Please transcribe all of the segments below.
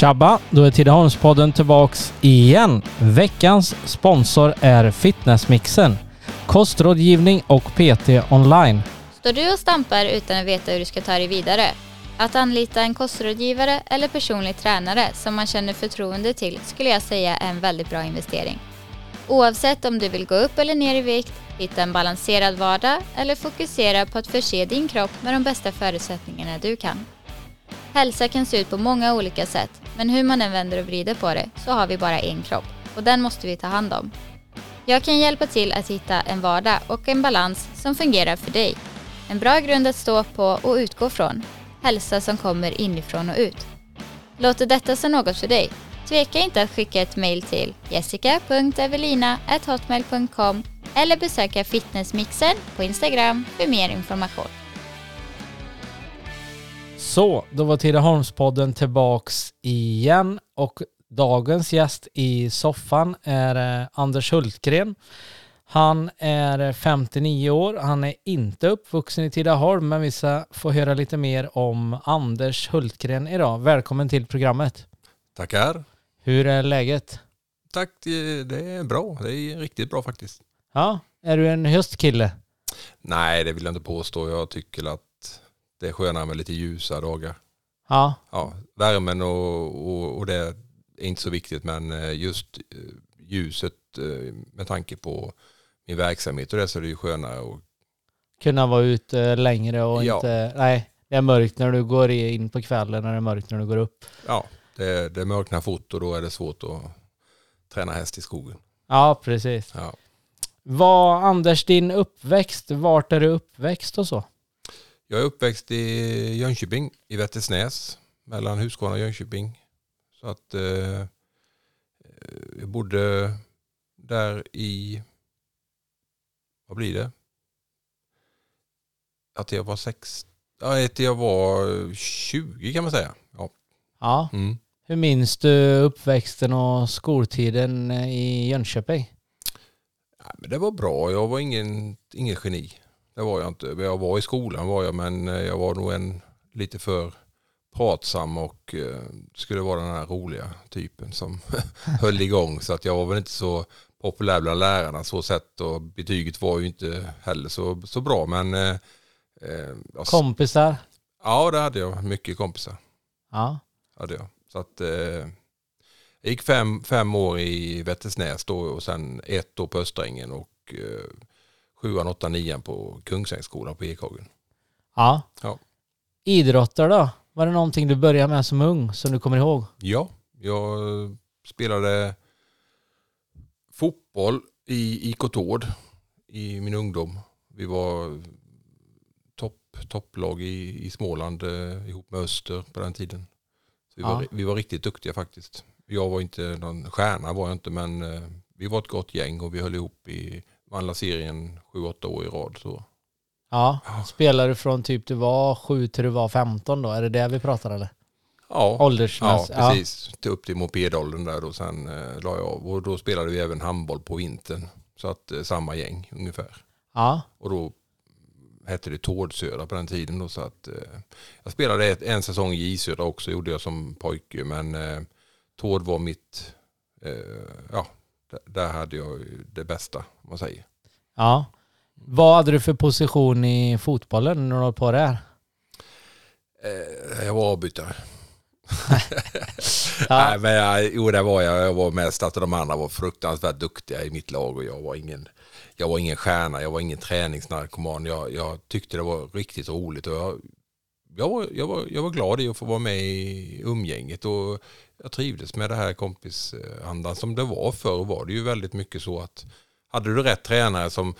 Tjabba! Då är Tidaholmspodden tillbaks igen. Veckans sponsor är Fitnessmixen. Kostrådgivning och PT online. Står du och stampar utan att veta hur du ska ta dig vidare? Att anlita en kostrådgivare eller personlig tränare som man känner förtroende till skulle jag säga är en väldigt bra investering. Oavsett om du vill gå upp eller ner i vikt, hitta en balanserad vardag eller fokusera på att förse din kropp med de bästa förutsättningarna du kan. Hälsa kan se ut på många olika sätt, men hur man än vänder och vrider på det så har vi bara en kropp och den måste vi ta hand om. Jag kan hjälpa till att hitta en vardag och en balans som fungerar för dig. En bra grund att stå på och utgå från. Hälsa som kommer inifrån och ut. Låter detta som något för dig? Tveka inte att skicka ett mejl till jessica.evelina.hotmail.com eller besöka Fitnessmixen på Instagram för mer information. Så, då var Tidaholmspodden tillbaks igen och dagens gäst i soffan är eh, Anders Hultgren. Han är 59 år, han är inte uppvuxen i Tidaholm men vi ska få höra lite mer om Anders Hultgren idag. Välkommen till programmet. Tackar. Hur är läget? Tack, det det är bra. Det är riktigt bra faktiskt. Ja, är du en höstkille? Nej, det vill jag inte påstå. Jag tycker att det är skönare med lite ljusa dagar. Ja, Ja, värmen och, och, och det är inte så viktigt, men eh, just eh, ljuset eh, med tanke på min verksamhet och det så är det ju skönare. Och, kunna vara ute längre och Ja. inte... Nej, det är mörkt när du går in på kvällen och det är mörkt när du går upp. ja, det, det mörknar fort och då är det svårt att träna häst i skogen. Ja, precis. Ja. Vad, Anders, din uppväxt, vart är du uppväxt och så? Jag är uppväxt i Jönköping, i Vättersnäs, mellan Huskvarna och Jönköping. Så att eh, jag bodde där i, vad blir det? Att jag var sex, ja, att jag var 20 kan man säga. Ja. Ja. Mm. Hur minns du uppväxten och skoltiden i Jönköping? Ja, men det var bra, jag var ingen, ingen geni. Det var jag inte. Jag var i skolan var jag, men eh, jag var nog en lite för pratsam och eh, skulle vara den här roliga typen som höll igång. Så att jag var väl inte så populär bland lärarna så sett och betyget var ju inte heller så, så bra. Men eh, eh, jag, Kompisar? ja, det hade jag. Mycket kompisar. Ja. Hade jag. Så att, eh, jag gick fem, fem år i Vättersnäs då och sen ett år på Östängen och eh, sjuan, åttan, nian på Kungsängsskolan på Ekhagen. Ja. Ja. Idrotter då? Var det någonting du började med som ung som du kommer ihåg? Ja, jag spelade fotboll i IK Tord i min ungdom. Vi var topp, topplag i, i Småland eh, ihop med Öster på den tiden. Så vi, Ja. var, vi var riktigt duktiga faktiskt. Jag var inte någon stjärna var jag inte men eh, vi var ett gott gäng och vi höll ihop i vann serien sju, åtta år i rad. Så. Ja. Ja. Spelade du från typ du var sju till du var 15 då? Är det det vi pratar eller? Ja, ja Åldersmässigt? precis. Till upp till mopedåldern där och sen eh, la jag av. Och då spelade vi även handboll på vintern. Så att eh, samma gäng ungefär. Ja. Och då hette det Tårdsödra på den tiden. Då, så att, eh, jag spelade ett, en säsong i Isödra också, gjorde jag som pojke. Men eh, Tård var mitt, eh, ja, där, där hade jag det bästa om man säger. ja. Vad hade du för position i fotbollen när du var på det här? Eh, jag var avbytare. Ja. Nej, men jag, jo, det var jag. Jag var mest att de andra var fruktansvärt duktiga i mitt lag och jag var ingen, jag var ingen stjärna, jag var ingen träningsnarkoman. Jag, jag tyckte det var riktigt roligt och jag, jag, var, jag, var, jag var glad i att få vara med i umgänget och jag trivdes med det här kompisandan som det var förr var det ju väldigt mycket så att hade du rätt tränare som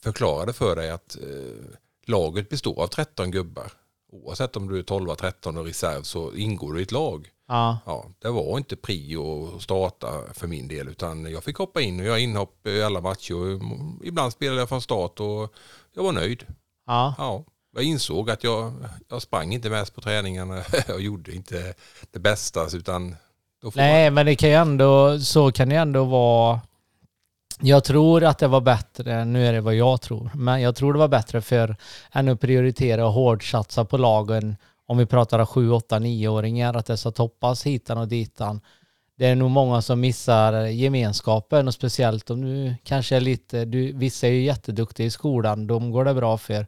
förklarade för dig att eh, laget består av 13 gubbar oavsett om du är 12, 13 och reserv så ingår du i ett lag. Ja. Ja, det var inte prio att starta för min del utan jag fick hoppa in och göra inhopp i alla matcher. Ibland spelade jag från start och jag var nöjd. Ja. Ja, jag insåg att jag, jag sprang inte mest på träningarna. Jag gjorde inte det bästa utan Nej, men det kan ju ändå, så kan det ändå vara. Jag tror att det var bättre, nu är det vad jag tror, men jag tror det var bättre för än att prioritera och hårdsatsa på lagen om vi pratar 7, 8, 9-åringar, att det ska toppas hitan och ditan. Det är nog många som missar gemenskapen och speciellt om du kanske är lite, du, vissa är ju jätteduktiga i skolan, de går det bra för.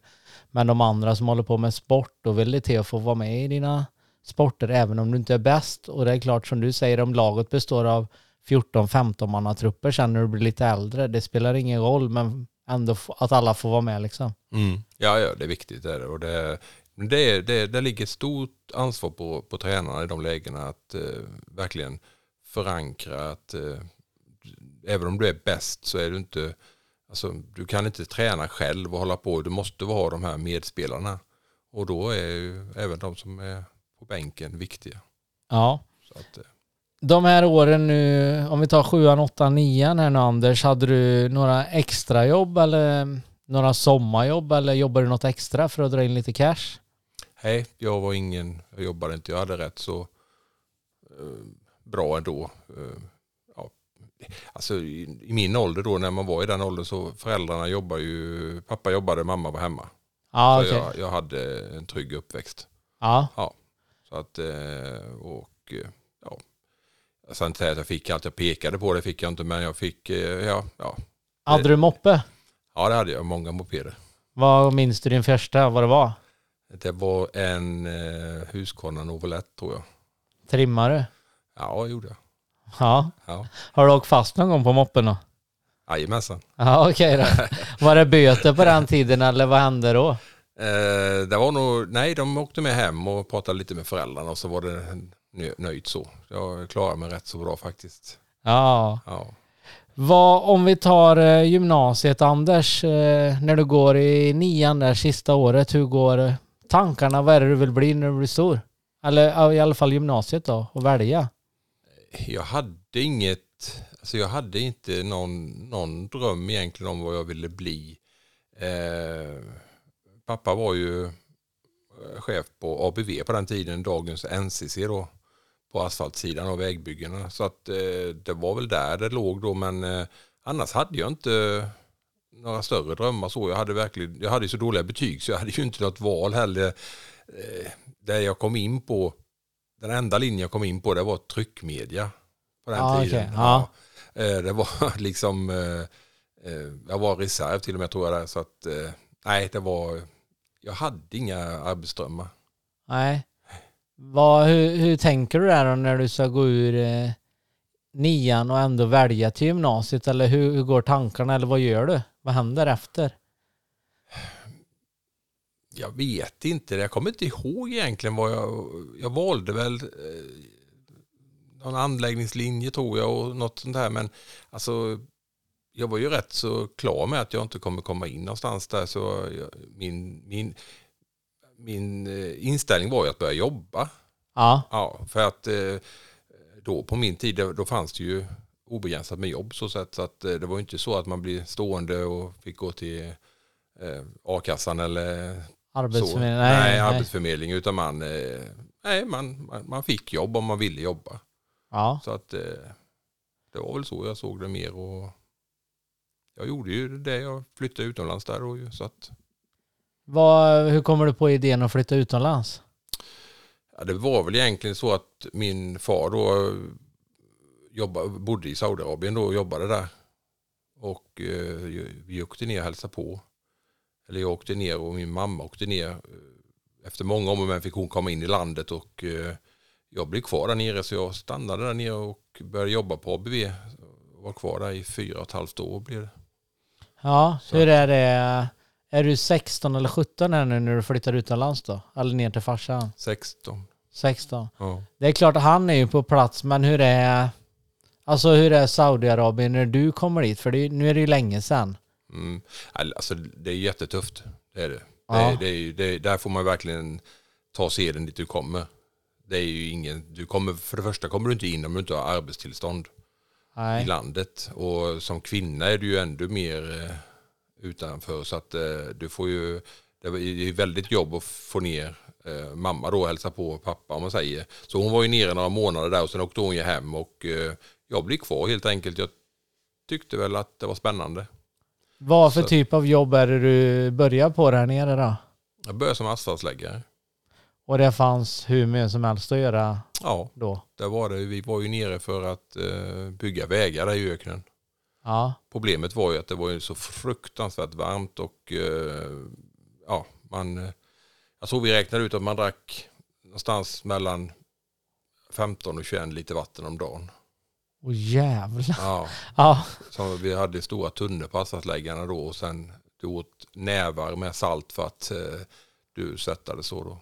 Men de andra som håller på med sport, då vill det till att få vara med i dina sporter även om du inte är bäst. Och det är klart som du säger, om laget består av 14-15 mannatrupper sen när du blir lite äldre, det spelar ingen roll, men ändå att alla får vara med liksom. Mm. Ja, ja, det är viktigt. Det är det. Och det, det, det, det ligger ett stort ansvar på, på tränarna i de lägena att eh, verkligen förankra att eh, även om du är bäst så är du inte, alltså, du kan inte träna själv och hålla på, du måste ha de här medspelarna. Och då är ju även de som är på bänken viktiga. Ja. Att, eh, De här åren nu, om vi tar sjuan, åttan, nian här nu Anders, hade du några extrajobb eller några sommarjobb eller jobbade du något extra för att dra in lite cash? Nej, jag var ingen, jag jobbade inte, jag hade rätt så eh, bra ändå. Eh, ja. Alltså i, i min ålder då, när man var i den åldern så föräldrarna jobbar ju, pappa jobbade, mamma var hemma. Så okej. jag, jag hade en trygg uppväxt. Ja, Så att, eh, och eh, ja, jag ska inte säga att jag fick allt jag pekade på, det fick jag inte, men jag fick, ja, ja, hade du moppe? ja det hade jag, många mopeder. Vad minns du din första, vad det var? Det var en eh, Husqvarna Novelett tror jag. Trimmare? Ja, det gjorde jag. Ja. Ja. Har du åkt fast någon gång på moppen då? Jajamensan. Ja, okej då. Var det böter på den tiden eller vad hände då? Eh, det var nog, nej de åkte med hem och pratade lite med föräldrarna och så var det nö- nöjt så. Jag klarade mig rätt så bra faktiskt. Ja. Ja. Vad, om vi tar eh, gymnasiet Anders, eh, när du går i nian där sista året, hur går eh, tankarna? Vad är det du vill bli när du blir stor? Eller i alla fall gymnasiet då, och välja. Jag hade inget, alltså jag hade inte någon, någon dröm egentligen om vad jag ville bli. Eh, pappa var ju eh, chef på ABV på den tiden, dagens NCC då, på asfaltsidan av vägbyggena. Så att eh, det var väl där det låg då, men eh, annars hade jag inte några större drömmar så. Jag hade verkligen, jag hade så dåliga betyg så jag hade ju inte något val heller. Eh, där jag kom in på, den enda linjen jag kom in på det var tryckmedia på den Ja, tiden. okej, ja. Eh, Det var liksom, eh, eh, jag var reserv till och med tror jag där. Så att, nej, det var, jag hade inga arbetsdrömmar. Nej. Vad, hur, hur tänker du där då när du ska gå ur eh, nian och ändå välja till gymnasiet? Eller hur, hur går tankarna? Eller vad gör du? Vad händer efter? Jag vet inte, jag kommer inte ihåg egentligen vad jag, jag valde väl eh, någon anläggningslinje tror jag och något sånt där. Men alltså, jag var ju rätt så klar med att jag inte kommer komma in någonstans där. Så jag, min, min, min eh, inställning var ju att börja jobba. Ja, Ja, för att eh, då på min tid då, fanns det ju obegränsat med jobb så sätt så att det var ju inte så att man blev stående och fick gå till a-kassan eller. Arbetsförmedling. Nej, Nej, arbetsförmedling utan man, eh, nej, man, man, fick jobb om man ville jobba. Ja, Så att eh, det var väl så jag såg det mer och jag gjorde ju det, jag flyttade utomlands där och så att vad, hur kommer du på idén att flytta utomlands? Ja, det var väl egentligen så att min far då eh, jobba, bodde i Saudiarabien då och jobbade där. Och eh, vi åkte ner och hälsade på. Eller jag åkte ner och min mamma åkte ner. Eh, Efter många om och men fick hon komma in i landet och eh, jag blev kvar där nere så jag stannade där nere och började jobba på ABV. Var kvar där i fyra och ett halvt år blev det. Ja, Så hur är det? Är du 16 eller 17 här nu när du flyttar utomlands då? Eller ner till farsan? 16. 16. Ja. Det är klart att han är ju på plats, men hur är Alltså hur är Saudiarabien när du kommer dit? För det, nu är det ju länge sedan. Mm. Alltså det är jättetufft. Det är det. Ja. det, det, är, det är, där får man verkligen ta seden dit du kommer. Det är ju ingen, du kommer, för det första kommer du inte in om du inte har arbetstillstånd i Nej. landet. Och som kvinna är du ju ändå mer eh, utanför. Så att eh, du får ju, det är väldigt jobb att få ner eh, mamma då och hälsa på pappa om man säger. Så hon var ju nere några månader där och sen åkte hon ju hem och jag blev kvar helt enkelt. Jag tyckte väl att det var spännande. Vad för Så- typ av jobb är det du börjar på där nere då? Jag började som asfaltsläggare. Och det fanns hur mycket som helst att göra Ja, då. där var det. Vi var ju nere för att eh, bygga vägar där i öknen. Ja, Problemet var ju att det var ju så fruktansvärt varmt och eh, ja, man, eh, jag tror vi räknade ut att man drack någonstans mellan 15 och 21 liter vatten om dagen. Och jävlar. Ja, Ja, så vi hade stora tunnor på asfaltläggarna då och sen du åt nävar med salt för att eh, du svettade så då.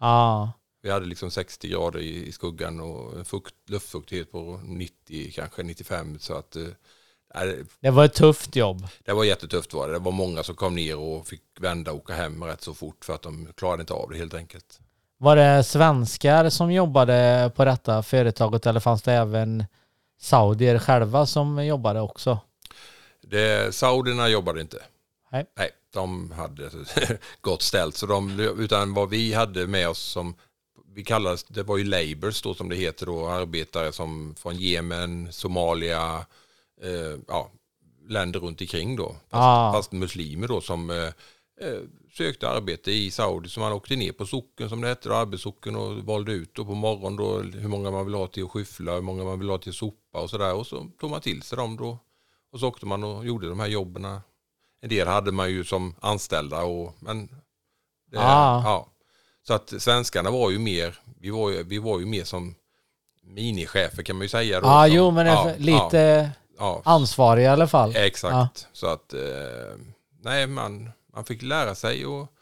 ja, Vi hade liksom 60 grader i, i skuggan och fukt, luftfuktighet på 90, kanske 95 så att eh, det var ett tufft jobb. det var jättetufft var det. Det var många som kom ner och fick vända och åka hem rätt så fort för att de klarade inte av det helt enkelt. Var det svenskar som jobbade på detta företaget eller fanns det även saudier själva som jobbade också? Det, saudierna jobbade inte. Nej. Nej, de hade gott ställt. Så de, utan vad vi hade med oss som, vi kallades, det var ju labours då som det heter då, arbetare som från Jemen, Somalia, eh, ja, länder runt omkring då. Fast, Ah. fast muslimer då som eh, sökte arbete i Saudi. Så man åkte ner på socken som det hette, arbetssocken och valde ut då på morgonen då hur många man vill ha till att skyffla, hur många man vill ha till att sopa och sådär. Och så tog man till sig dem då. Och så åkte man och gjorde de här jobben. En del hade man ju som anställda och men det, Ah. ja. Så att svenskarna var ju mer, vi var ju, vi var ju mer som minichefer kan man ju säga. Då, Ja, som, jo men ja, för- lite ja, ansvarig i alla fall. exakt. Så att eh, nej, man, man fick lära sig och,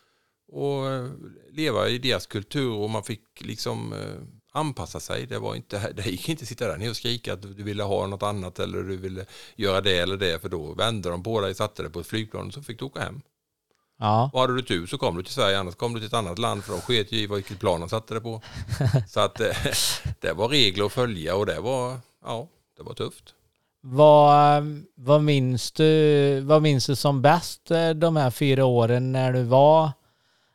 och eh, leva i deras kultur och man fick liksom eh, anpassa sig. Det, var inte, det gick inte att sitta där nere och skrika att du ville ha något annat eller du ville göra det eller det för då vände de på dig, satte dig på ett flygplan och så fick du åka hem. Ja. Och hade du tur så kom du till Sverige, annars kom du till ett annat land för de sket ju i vilket plan de satte det på. Så att eh, det var regler att följa och det var, ja, det var tufft. Vad, vad, minns du, vad minns du som bäst eh, de här fyra åren när du var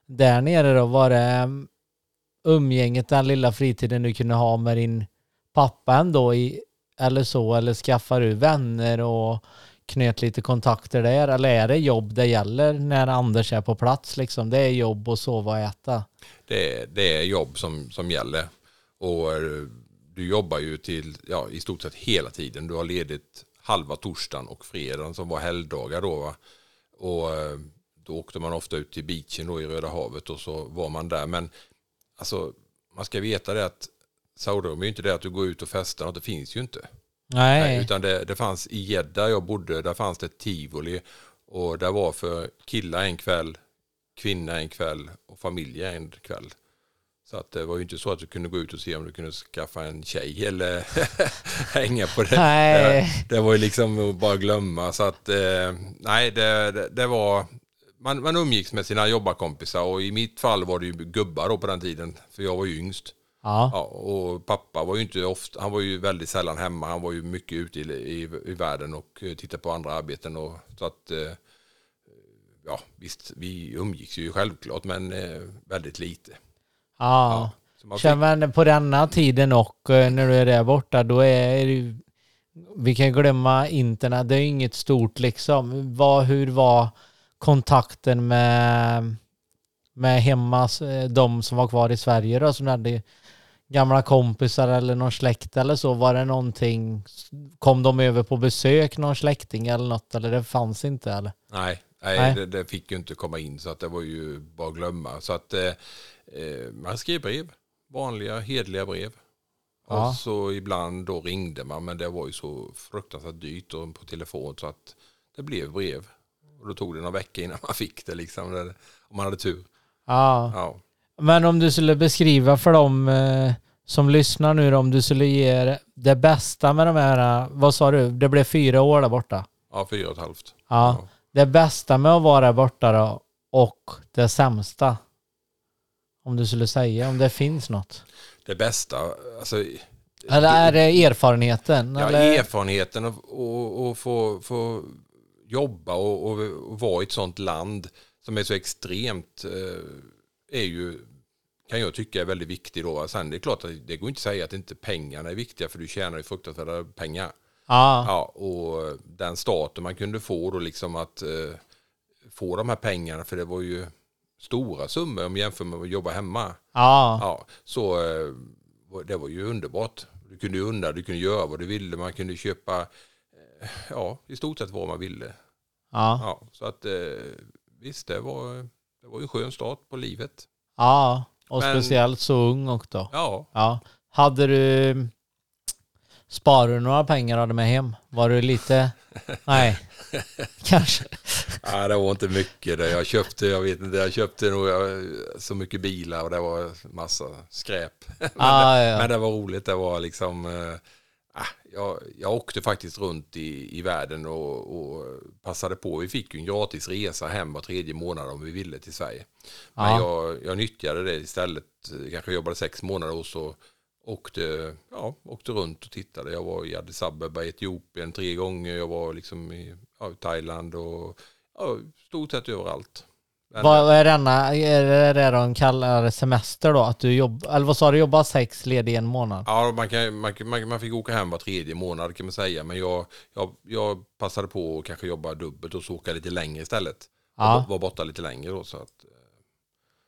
där nere då? Var det mm, umgänget, den lilla fritiden du kunde ha med din pappa ändå i, eller så? Eller skaffade du vänner och knöt lite kontakter där? Eller är det jobb det gäller när Anders är på plats liksom? Det är jobb och sova och äta. Det, det är jobb som, som gäller. Och eh, du jobbar ju till, ja, i stort sett hela tiden. Du har ledigt halva torsdagen och fredagen som var helgdagar då. Va? Och eh, då åkte man ofta ut till beachen då i Röda havet och så var man där. Men alltså, man ska veta det att Saudiarabien är ju inte det att du går ut och festar, och det finns ju inte. Nej. Nej, utan det, det fanns i Jeddah jag bodde, där fanns det ett tivoli och där var för killar en kväll, kvinna en kväll och familjer en kväll. Så att det var ju inte så att du kunde gå ut och se om du kunde skaffa en tjej eller hänga på det. Nej. Det, det var ju liksom att bara glömma. Så att eh, nej, det, det, det var, man, man umgicks med sina jobbarkompisar och i mitt fall var det ju gubbar då på den tiden, för jag var ju yngst. Ja. Ja, och pappa var ju inte ofta, han var ju väldigt sällan hemma. Han var ju mycket ute i, i, i världen och eh, tittade på andra arbeten. Och, så att, eh, ja visst, vi umgicks ju självklart men eh, väldigt lite. Ja. Man fick, Känner på denna tiden och eh, när du är där borta, då är det ju, vi kan glömma internet, det är ju inget stort liksom. Vad, hur var kontakten med, med hemma, eh, de som var kvar i Sverige då, som hade gamla kompisar eller någon släkt eller så? Var det någonting, kom de över på besök, någon släkting eller något, eller det fanns inte eller? nej, nej, Nej. Det, det fick ju inte komma in så att det var ju bara att glömma. Så att eh, man skrev brev, vanliga hedliga brev. Ja. Och så ibland då ringde man men det var ju så fruktansvärt dyrt och på telefon så att det blev brev. Och då tog det några veckor innan man fick det liksom, om man hade tur. Ja. Ja. Men om du skulle beskriva för dem eh, som lyssnar nu då, om du skulle ge det bästa med de här, eh, vad sa du, det blev fyra år där borta? Ja, fyra och ett halvt. Ja. Det bästa med att vara där borta då och det sämsta? Om du skulle säga, om det finns något. Det bästa, alltså... Eller är det erfarenheten? Ja, eller? erfarenheten och, och, och få, få jobba och, och, och vara i ett sånt land som är så extremt eh, är ju, kan jag tycka är väldigt viktig då. Sen det är klart att det går inte att säga att inte pengarna är viktiga för du tjänar ju fruktansvärda pengar. Ja. Ja, och den starten man kunde få då liksom att eh, få de här pengarna för det var ju stora summor om jämför med att jobba hemma. Ja. Ja, så eh, det var ju underbart. Du kunde unna, du kunde göra vad du ville, man kunde köpa eh, ja, i stort sett vad man ville. Ja. Ja, så att eh, visst, det var, det var en skön start på livet. Ja. Och Men- speciellt så ung också. Ja, Ja. Hade du... Sparade du några pengar och hade med hem? Var du lite... Nej. Kanske. Nej, det var inte mycket. Det. Jag köpte, jag vet inte, jag köpte nog eh, så mycket bilar och det var massa skräp. men, Ah, det, ja. men det var roligt. Det var liksom, ah, jag, jag åkte faktiskt runt i, i världen och, och passade på. Vi fick ju en gratis resa hem var tredje månad om vi ville till Sverige. Men Ja. jag, jag nyttjade det istället. Kanske jobbade sex månader och så åkte, ja, åkte runt och tittade. Jag var i Addis Abeba i Etiopien tre gånger. Jag var liksom i ja, Thailand och ja, stort sett överallt. Men, Vad är denna, är det det de kallar semester då? Att du jobb, eller vad sa du, jobba sex ledig en månad? Ja, man, kan, man, man, man fick åka hem var tredje månad kan man säga. Men jag, jag, jag passade på att kanske jobba dubbelt och så åka lite längre istället. Ja. Var, borta lite längre då. Så att,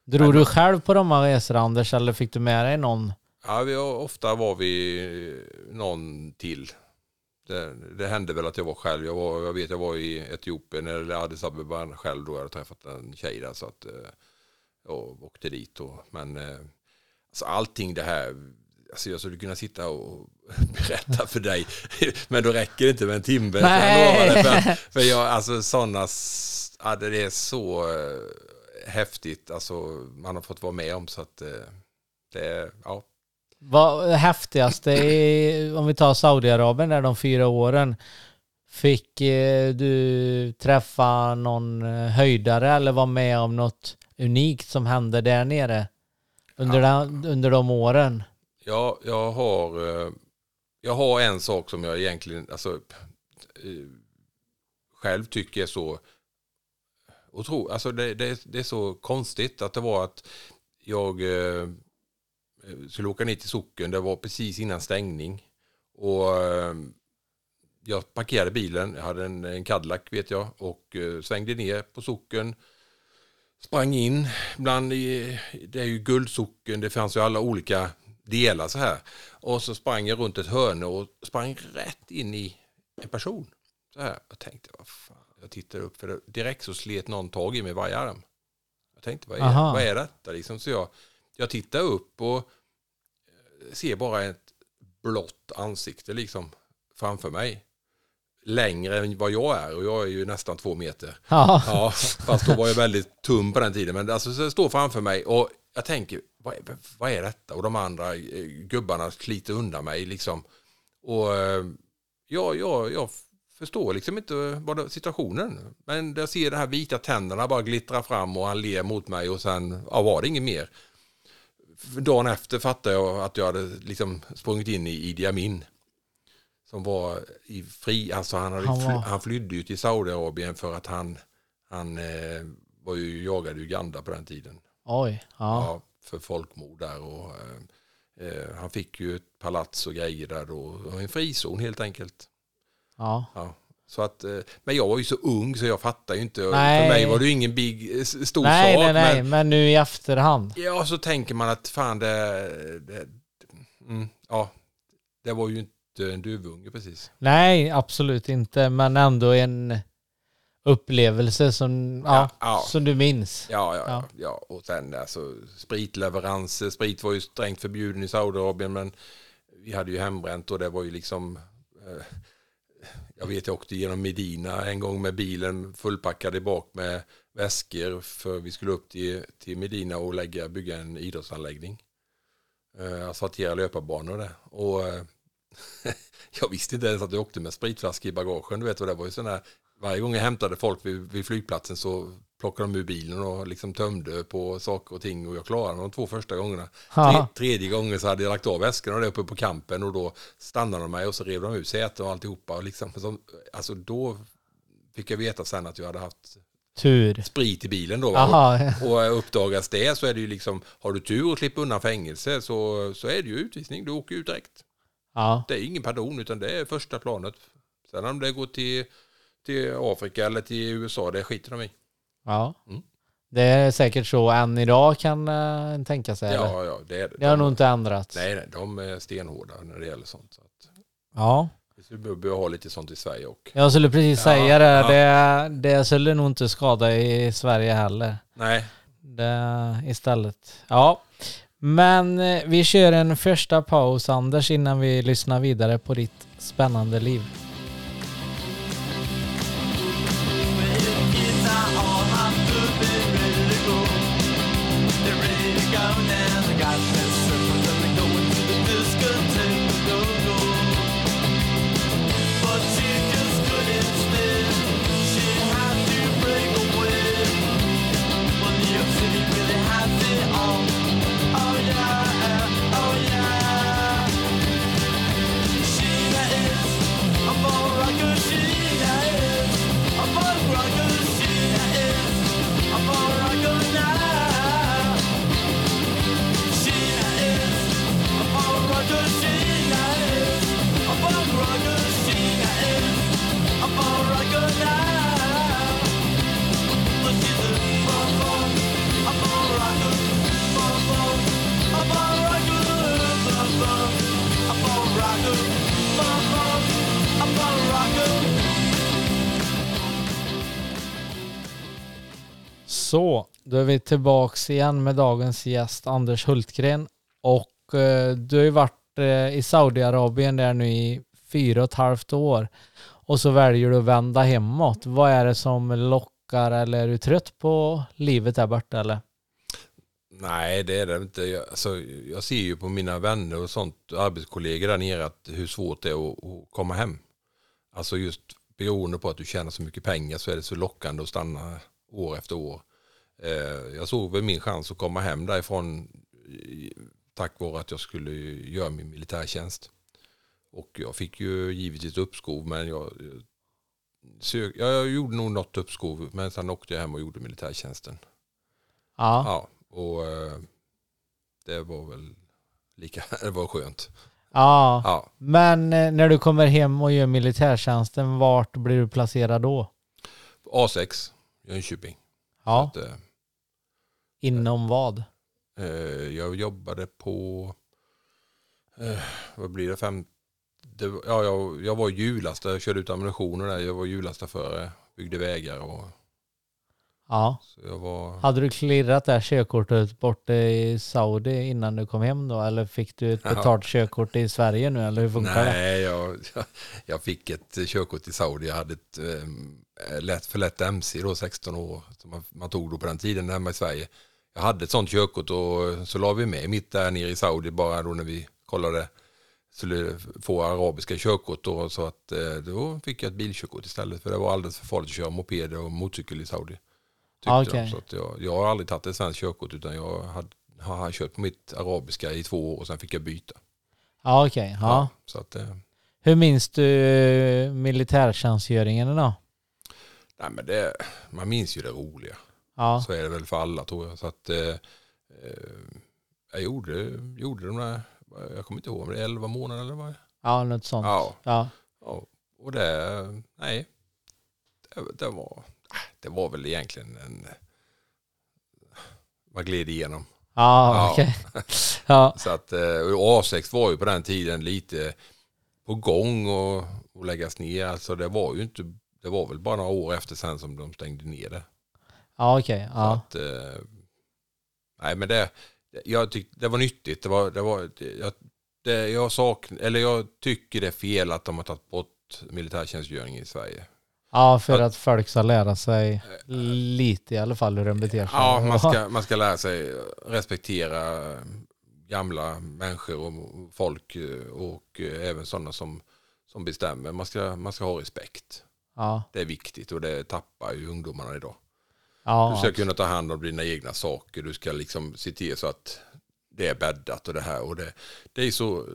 Drog du själv på de här resorna Anders eller fick du med dig någon? Ja, vi, ofta var vi någon till. Det, det hände väl att jag var själv. Jag, var, jag vet jag var i Etiopien eller Addis Abeba själv då. Jag hade träffat en tjej där så att eh, jag åkte dit. Och, men eh, alltså allting det här. Alltså jag skulle kunna sitta och berätta för dig. Men då räcker det inte med en timme. Nej. För, för jag, alltså sådana, ja, det är så eh, häftigt. Alltså man har fått vara med om så att eh, det är, ja. Vad häftigaste i, om vi tar Saudiarabien där de fyra åren. Fick eh, du träffa någon eh, höjdare eller vara med om något unikt som hände där nere? Under, den, under de åren? Jag, jag, har, eh, jag har en sak som jag egentligen alltså, själv tycker är så otro, alltså det, det, det är så konstigt att det var att jag skulle åka ner till socken. Det var precis innan stängning. Och eh, jag parkerade bilen. Jag hade en, en Cadillac vet jag. Och eh, svängde ner på socken. Sprang in bland, i- det är ju guldsocken. Det fanns ju alla olika delar så här. Och så sprang jag runt ett hörn och sprang rätt in i en person. Så här. Jag tänkte, vad fan. Jag tittade upp för direkt så slet någon tag i mig varje arm. Jag tänkte, vad är, Aha. vad är detta? Liksom, så jag, jag tittar upp och eh, ser bara ett blått ansikte liksom framför mig. Längre än vad jag är och jag är ju nästan två meter. Ja. Ja, fast då var jag väldigt tum på den tiden. Men alltså, så står framför mig och jag tänker, vad är, vad är detta? Och de andra eh, gubbarna sliter undan mig liksom. Och eh, ja, ja, jag förstår liksom inte vad situationen. Men jag ser de här vita tänderna bara glittra fram och han ler mot mig och sen ja, var det inget mer. Dagen efter fattade jag att jag hade liksom sprungit in i Idi Amin. Som var i fri, alltså han, hade Han var- han flydde ju till Saudiarabien för att han, han eh, var ju jagad i Uganda på den tiden. Oj. Ja. Ja, för folkmord där och eh, eh, han fick ju ett palats och grejer där då. Och en frizon helt enkelt. Ja. Ja. Så att, eh, men jag var ju så ung så jag fattade ju inte. Nej. För mig var det ju ingen big, eh, stor Nej, sak. nej, nej. Men, Men nu i efterhand. ja, så tänker man att fan det, det mm, ja, det var ju inte en duvunge precis. Nej, absolut inte. Men ändå en upplevelse som, ja, Ja, ja. som du minns. Ja, ja, Ja. ja. ja. Och sen alltså spritleveranser. Sprit var ju strängt förbjuden i Saudiarabien men vi hade ju hembränt och det var ju liksom eh, jag vet jag åkte genom Medina en gång med bilen fullpackad i bak med väskor för vi skulle upp till, till Medina och lägga, bygga en idrottsanläggning. Eh, Asfaltera löparbanor där. Och eh, jag visste inte ens att jag åkte med spritflaskor i bagagen. Du vet, det var ju sån här, varje gång jag hämtade folk vid, vid flygplatsen så plockade de ur bilen och liksom tömde på saker och ting och jag klarade de två första gångerna. Tre, tredje gången så hade jag lagt av väskorna där uppe på kampen och då stannade de mig och så rev de ut säten och alltihopa. Och liksom, så, alltså då fick jag veta sen att jag hade haft Tur. sprit i bilen då. Jaha. Och uppdagas det så är det ju liksom, har du tur och slipper undan fängelse så, så är det ju utvisning. Du åker ut direkt. Ja. Det är ingen pardon utan det är första planet. Sen om det går till, till Afrika eller till USA, det skiter de i. Ja. Mm. Det är säkert så än idag kan uh, tänka sig. eller? Ja, ja, det är det. Det har De- nog inte ändrats. Nej, nej, de är stenhårda när det gäller sånt. Så att, Ja, vi behöver ha lite sånt i Sverige och jag skulle precis Ja, säga det. ja. det. Det skulle nog inte skada i Sverige heller. nej, Det, istället. Ja, men eh, vi kör en första paus Anders innan vi lyssnar vidare på ditt spännande liv. Vi tillbaks igen med dagens gäst Anders Hultgren. Och eh, du har ju varit eh, i Saudiarabien där nu i fyra och ett halvt år. Och så väljer du att vända hemåt. Vad är det som lockar eller är du trött på livet där borta eller? nej det är det inte. Jag, alltså, jag ser ju på mina vänner och sånt, arbetskollegor där nere, att hur svårt det är att, att komma hem. Alltså just beroende på att du tjänar så mycket pengar så är det så lockande att stanna år efter år. Eh, jag såg väl min chans att komma hem därifrån tack vare att jag skulle göra min militärtjänst. Och jag fick ju givetvis uppskov men jag, jag, sök, ja, jag gjorde nog något uppskov men sen åkte jag hem och gjorde militärtjänsten. Ja. Ja, och eh, det var väl lika, det var skönt. ja. Ja, Men eh, när du kommer hem och gör militärtjänsten, vart blir du placerad då? A6, Jönköping. Ja, Så att, inom vad? eh, jag jobbade på, eh, vad blir det, fem, det, ja, jag, jag var hjullastare, jag körde ut ammunitioner där, jag var hjullastare, byggde vägar och Ja. var, Hade du klirrat det här körkortet borta i Saudi innan du kom hem då? Eller fick du ett Ja. betalt körkort i Sverige nu? Eller hur funkar det? nej, jag, jag fick ett körkort i Saudi, jag hade ett eh, lätt, för lätt MC då, 16 år, som man, man tog då på den tiden hemma i Sverige. Jag hade ett sånt körkort och så la vi med mitt där nere i Saudi bara då när vi kollade skulle få arabiska körkort då så att eh, då fick jag ett bilkörkort istället för det var alldeles för farligt att köra moped och motorcykel i Saudi. Ah, okej. Så att jag, jag har aldrig tagit ett svenskt körkort utan jag hade, har kört på mitt arabiska i två år och sen fick jag byta. Ja, okej. Ja. så att, eh, Hur minns du eh, militärtjänstgöringen då? nej, men det, man minns ju det roliga. Ja. Så är det väl för alla tror jag. Så att, eh, eh, jag gjorde, gjorde de där, jag kommer inte ihåg, men det är 11 månader eller vad? Ja, något sånt. Ja, Ja. ja, och det, nej, det, det var, det var väl egentligen en, man gled igenom. Ja, Ja. okej. Ja. Så att, eh, och A6 var ju på den tiden lite på gång och, och läggas ner. Alltså det var ju inte, det var väl bara några år efter sen som de stängde ner det. Ja, okej. Så Ja. att, eh, nej men det, jag tyckte det var nyttigt. Det var, det var, jag, det, jag, sakn, eller jag tycker det är fel att de har tagit bort militärtjänstgöring i Sverige. ja, för Ja. att folk ska lära sig lite i alla fall hur de beter sig. Ja, man ska, man ska lära sig respektera gamla människor och folk och även sådana som, som bestämmer. Man ska, man ska ha respekt. Ja, Det är viktigt och det tappar ju ungdomarna idag. Du ja, ska kunna ta hand om dina egna saker. Du ska liksom se till så att det är bäddat och det här. Och det, det är så,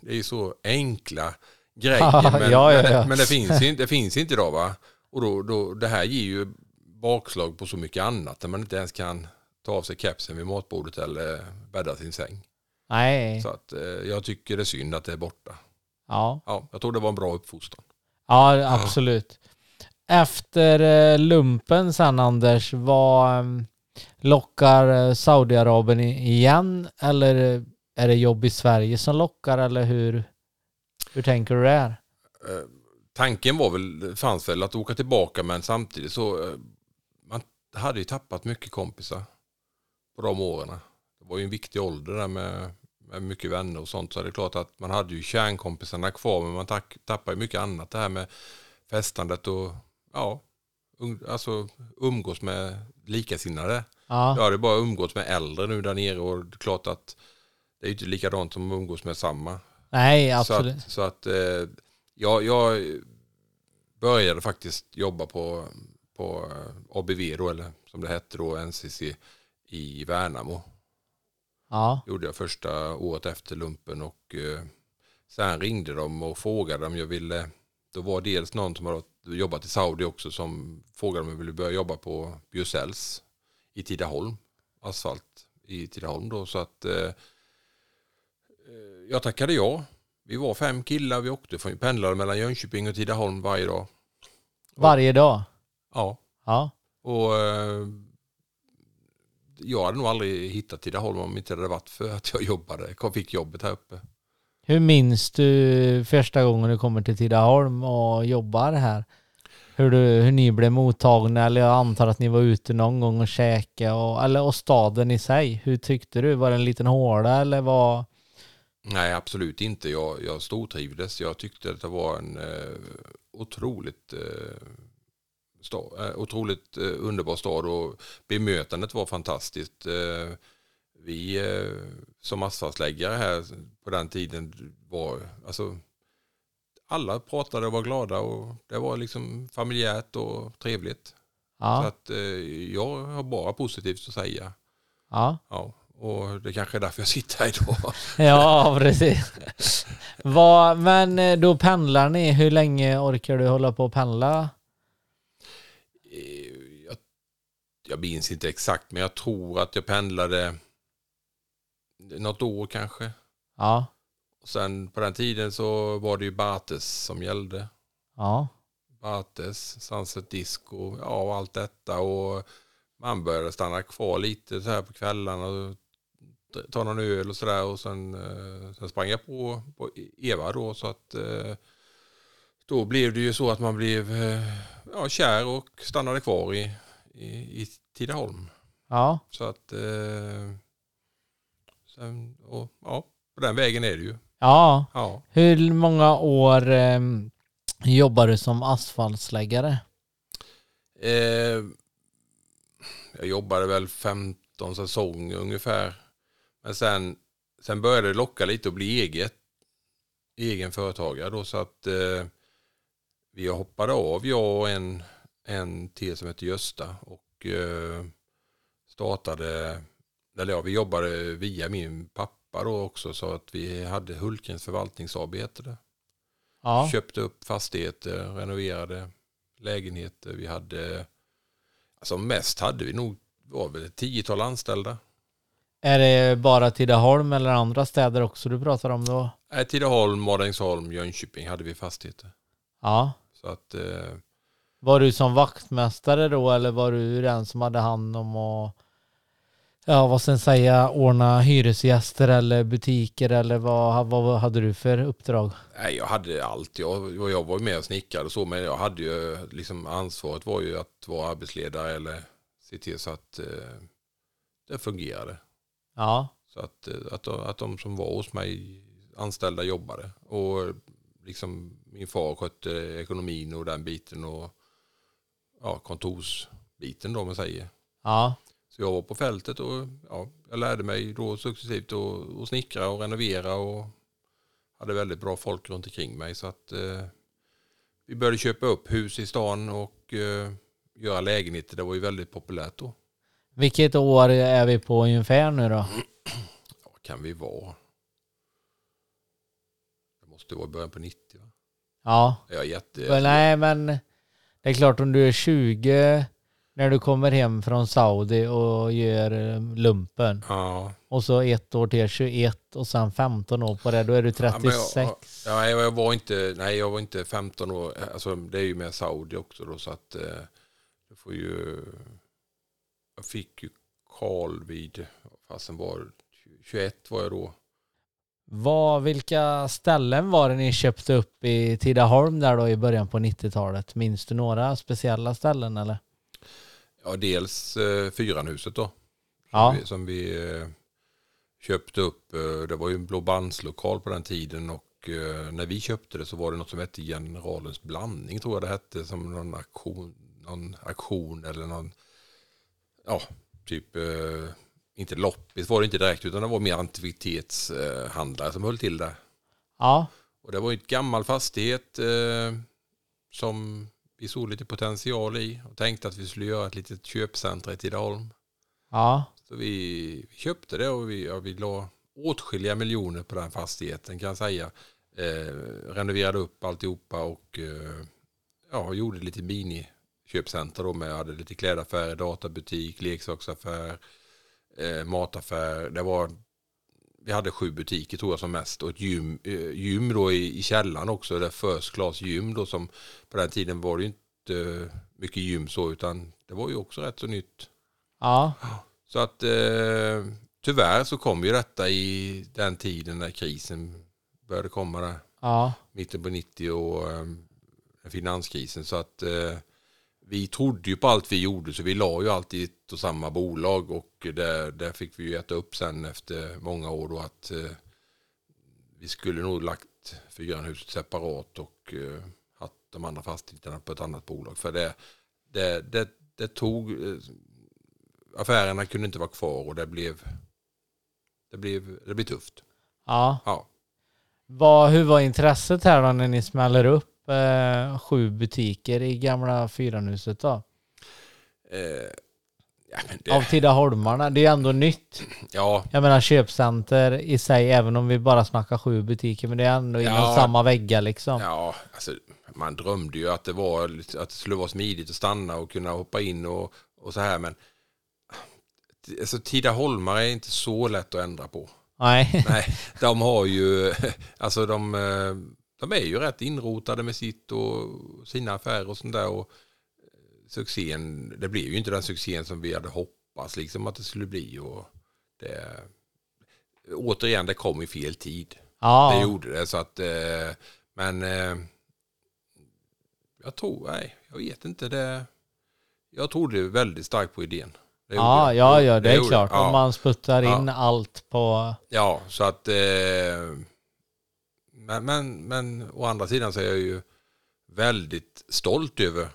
det är så enkla grejer. Men, ja, ja, men, ja. det, men det, finns inte, det finns inte idag va? Och då, då, det här ger ju bakslag på så mycket annat. Där man inte ens kan ta av sig kepsen vid matbordet eller bädda sin säng. nej, Så att, eh, jag tycker det är synd att det är borta. ja. Ja, jag tror det var en bra uppfostran. Ja, absolut. Efter eh, lumpen sen Anders, vad, ehm, Lockar eh, Saudiarabien igen eller eh, är det jobb i Sverige som lockar eller hur, hur tänker du där? Tanken var väl, fanns väl att åka tillbaka men samtidigt så man hade ju tappat mycket kompisar på de åren. Det var ju en viktig ålder där med, med mycket vänner och sånt så det är klart att man hade ju kärnkompisarna kvar men man tappade ju mycket annat det här med festandet och ja, um, alltså umgås med likasinnade. Ja, Jag hade bara umgås med äldre nu där nere och det är klart att det är inte likadant som att umgås med samma. nej Så absolut. att, så att eh, jag, jag började faktiskt jobba på, på eh, ABV då, eller som det hette då, NCC i Värnamo. Ja, Gjorde jag första året efter lumpen och eh, sen ringde de och frågade om jag ville, då var dels någon som hade jobbat i Saudi också som frågade om jag ville börja jobba på Bjursells i Tidaholm, asfalt i Tidaholm då så att eh, eh, jag tackade ja. Vi var fem killar, vi åkte från pendlade mellan Jönköping och Tidaholm varje dag. varje dag. Ja, Ja, och eh, jag hade nog aldrig hittat Tidaholm om inte det hade varit för att jag jobbade, kom- fick jobbet här uppe hur minns du första gången du kommer till Tidaholm och jobbar här? Hur, du, hur ni blev mottagna eller jag antar att ni var ute någon gång och käkade och, eller och staden i sig. Hur tyckte du? Var det en liten håla eller var Nej, absolut inte. Jag, jag stortrivdes. Jag tyckte att det var en eh, otroligt, eh, stad, eh, otroligt eh, underbar stad och bemötandet var fantastiskt. Eh, vi eh, som asfaltsläggare här på den tiden var, alltså alla pratade och var glada och det var liksom familjärt och trevligt. Så Ja, att eh, jag har bara positivt att säga. ja. Ja, och det kanske är därför jag sitter här idag. Ja, precis. Vad, men eh, då pendlar ni. Hur länge orkar du hålla på och pendla? Jag, jag minns inte exakt, men jag tror att jag pendlade något år kanske. Ja, Och sen på den tiden så var det ju Bates som gällde. ja, Bates, Sunset Disco, ja och allt detta. Och man började stanna kvar lite så här på kvällarna och ta någon öl och sådär. Och sen, eh, sen sprang jag på, på Eva då så att eh, då blev det ju så att man blev eh, ja, kär och stannade kvar i, i, i Tidaholm. ja. Så att eh, sen, och, ja, på den vägen är det ju. Ja. Ja. Hur många år eh, jobbar du som asfaltsläggare? Eh, jag jobbade väl 15 säsonger ungefär. Men sen, sen började det locka lite att bli eget, egen företagare då så att eh, vi hoppade av, jag och en, en till som heter Gösta och eh, startade, eller ja, vi jobbade via min pappa då också så att vi hade Hultgrens förvaltnings AB. Ja, Köpte upp fastigheter, renoverade lägenheter. Vi hade, alltså mest hade vi nog, var väl ett tiotal anställda. är det bara Tidaholm eller andra städer också du pratar om då? Nej, Tidaholm, Madängsholm, Jönköping hade vi fastigheter. Ja. Så att, eh, Var du som vaktmästare då eller var du den som hade hand om att Ja, vad sen säga, ordna hyresgäster eller butiker eller vad, vad hade du för uppdrag? nej, jag hade allt. Jag, jag var ju med och snickrade och så, men jag hade ju liksom ansvaret var ju att vara arbetsledare eller se till så att eh, det fungerade. Ja, Så att, eh, att, de- att de som var hos mig anställda jobbade. Och liksom min far skötte ekonomin och den biten och ja, kontorsbiten då om man säger. ja, Så jag var på fältet och ja, jag lärde mig då successivt att, att snickra och renovera och hade väldigt bra folk runt omkring mig. Så att eh, vi började köpa upp hus i stan och eh, göra lägenheter. Det var ju väldigt populärt då. Vilket år är vi på ungefär nu då? Ja, kan vi vara? Det måste vara början på 90 va? Ja, Jag är jätte... men nej men det är klart om du är 20 när du kommer hem från Saudi och gör eh, lumpen Ja, och så ett år till 21 och sen 15 år på det, då är du Ja, men jag- 36. ja, jag var inte, nej jag var inte 15 år, alltså det är ju med Saudi också då så att eh, du får ju, jag fick ju lokal vid, fasen var 21 var jag då. Vad, vilka ställen var det ni köpte upp i Tidaholm där då i början på 90-talet? Minns du några speciella ställen eller? Ja, dels eh, Fyranhuset då. Ja. Som vi, som vi eh, köpte upp. Eh, det var ju en blå bandslokal på den tiden och eh, när vi köpte det så var det något som hette Generalens blandning tror jag det hette. Som någon aktion, någon aktion eller någon, ja, typ, inte loppis var det inte direkt utan det var mer antikvitetshandlare som höll till där. Ja, Och det var ju ett gammal fastighet som vi såg lite potential i och tänkte att vi skulle göra ett litet köpcentra i Tidaholm. ja, Så vi, vi köpte det och vi, ja, vi la åtskilliga miljoner på den fastigheten kan jag säga. Eh, renoverade upp alltihopa och eh, ja, gjorde lite mini-köpcenter då med, hade lite klädaffärer, databutik, leksaksaffär, eh, mataffär. Det var, vi hade sju butiker tror jag som mest och ett gym, eh, gym då i, i källaren också, det first class gym då som på den tiden var det ju inte mycket gym så utan det var ju också rätt så nytt. ja, Så att eh, tyvärr så kom ju detta i den tiden när krisen började komma där. ja, Mitten på 90 och eh, finanskrisen. Så att eh, vi trodde ju på allt vi gjorde så vi la ju alltid i ett och samma bolag och där, där fick vi ju äta upp sen efter många år då att eh, vi skulle nog lagt Fyranhuset separat och eh, haft de andra fastigheterna på ett annat bolag. För det, det, det, det tog, eh, affärerna kunde inte vara kvar och det blev, det blev, det blev tufft. ja. Ja. Vad, hur var intresset här då när ni smäller upp eh, sju butiker i gamla Fyranhuset då? Eh, ja, men Av det, Tidaholmarna, det är ändå nytt. ja, Jag menar köpcenter i sig, även om vi bara snackar sju butiker, men det är ändå inom Ja. samma väggar liksom. Ja, alltså, man drömde ju att det, var, att det skulle vara smidigt att stanna och kunna hoppa in och, och så här. Men alltså, Tidaholmare är inte så lätt att ändra på. Nej. Nej, de har ju, alltså de, eh, de är ju rätt inrotade med sitt och sina affärer och sånt där. Och eh, succén, det blev ju inte den succén som vi hade hoppats liksom att det skulle bli. Och det, återigen, det kom i fel tid. Det Ja, gjorde det. Så att, eh, men eh, jag tror, nej, jag vet inte. Det, jag trodde väldigt starkt på idén. Det ja, ja, ja, det är gjorde klart. Ja, Om man sputtar in Ja. allt på... ja, så att... Eh, men, men, men å andra sidan så är jag ju väldigt stolt över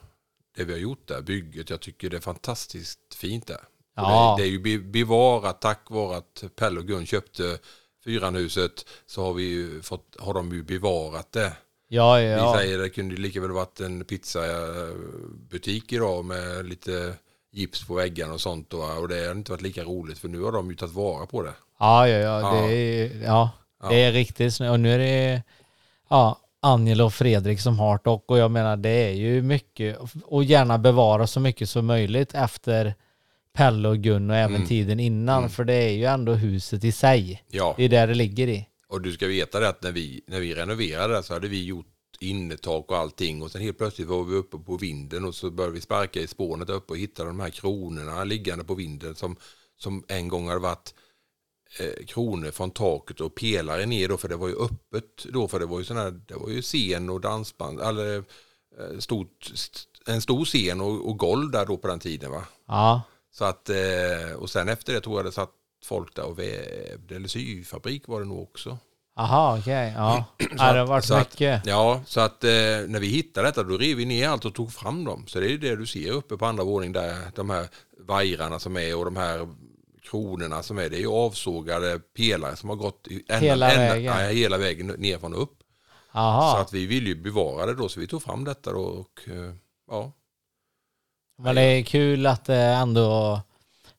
det vi har gjort där, bygget. Jag tycker det är fantastiskt fint där. Ja. Det, det är ju be- bevarat tack vare att Pelle och Gun köpte Fyranhuset så har, vi ju fått, har de ju bevarat det. Ja, Vi ja. säger det kunde lika väl varit en pizzabutik idag med lite gips på väggarna och sånt. Och, och det har inte varit lika roligt för nu har de ju tagit vara på det. Ja, ja, ja. Ja. Det är, ja, Ja. det är riktigt snyggt. Och nu är det ja, Angela och Fredrik som har det och, jag menar det är ju mycket och gärna bevara så mycket som möjligt efter Pelle och Gun och även Mm. tiden innan Mm. för det är ju ändå huset i sig. Ja, Det är där det ligger i. och du ska veta det att när vi, när vi renoverade det så hade vi gjort innertak och allting och sen helt plötsligt var vi uppe på vinden och så började vi sparka i spånet uppe och hittade de här kronorna liggande på vinden som, som en gång hade varit kronor från taket och pelare ner då för det var ju öppet då för det var ju sån här, det var ju scen och dansband eller eh, stort, en stor scen och, och golv där då på den tiden va. Ja, Så att, eh, och sen efter det tror jag det satt folk där och vävde, eller syfabrik var det nog också. aha, okej. Ja. Så ja, det har varit så att- mycket. Ja, så att eh, när vi hittade detta då rev vi ner allt och tog fram dem. Så det är det du ser uppe på andra våningen där, de här vajrarna som är och de här kronorna som är, det är ju avsågade pelare som har gått ända, Hela ända, vägen. Hela vägen nerifrån och upp. Så Aha. att vi ville ju bevara det då, så vi tog fram detta då och eh, ja. Men det är kul att det ändå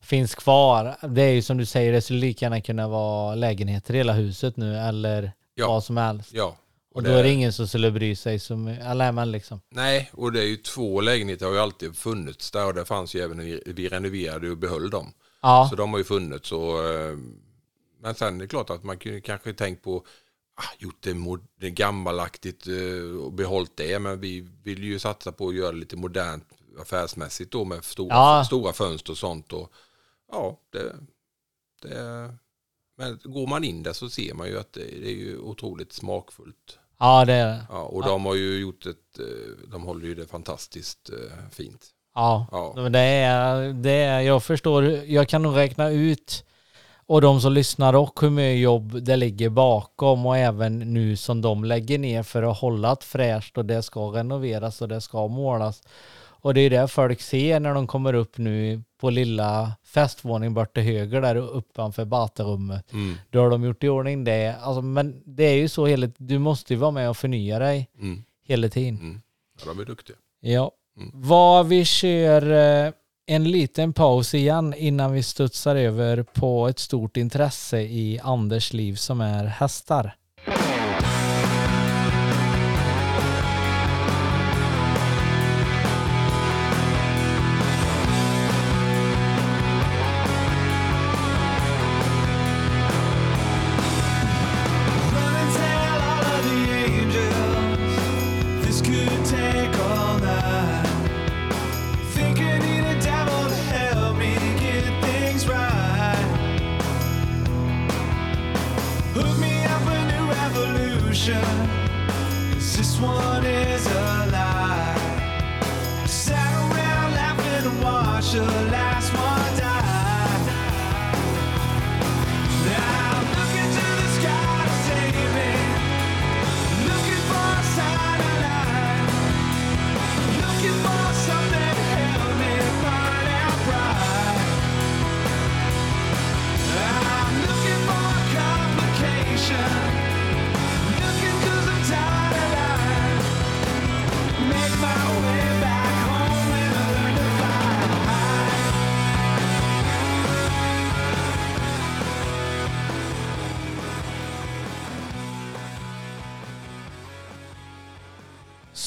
finns kvar. Det är ju som du säger, det skulle lika gärna kunna vara lägenheter i hela huset nu eller Ja. vad som helst. ja. Och då är det ingen som skulle bry sig som, eller men liksom. Nej, och det är ju två lägenheter har ju alltid funnits där och det fanns ju även när vi renoverade och behöll dem. Ja, Så de har ju funnits och eh, men sen är det klart att man kunde kanske tänkt på ah, gjort det, gammalaktigt eh, och behållit det men vi vill ju satsa på att göra det lite modernt affärsmässigt då med stora, Ja. stora fönster och sånt och ja, det, det, men går man in där så ser man ju att det, det är ju otroligt smakfullt. Ja, det är det. Ja, och de har ju gjort ett, eh, de håller ju det fantastiskt fint. Ja, Ja, det är, det är, jag förstår, jag kan nog räkna ut och de som lyssnar och hur mycket jobb det ligger bakom och även nu som de lägger ner för att hålla det fräscht och det ska renoveras och det ska målas. Och det är det folk ser när de kommer upp nu på lilla festvåningen bort till höger där uppanför baterummet. mm, Då har de gjort i ordning det. Alltså, men det är ju så hela du måste ju vara med och förnya dig mm, hela tiden. mm. Ja, de är duktiga. Ja. Mm. Vad vi kör eh, en liten paus igen innan vi studsar över på ett stort intresse i Anders liv som är hästar.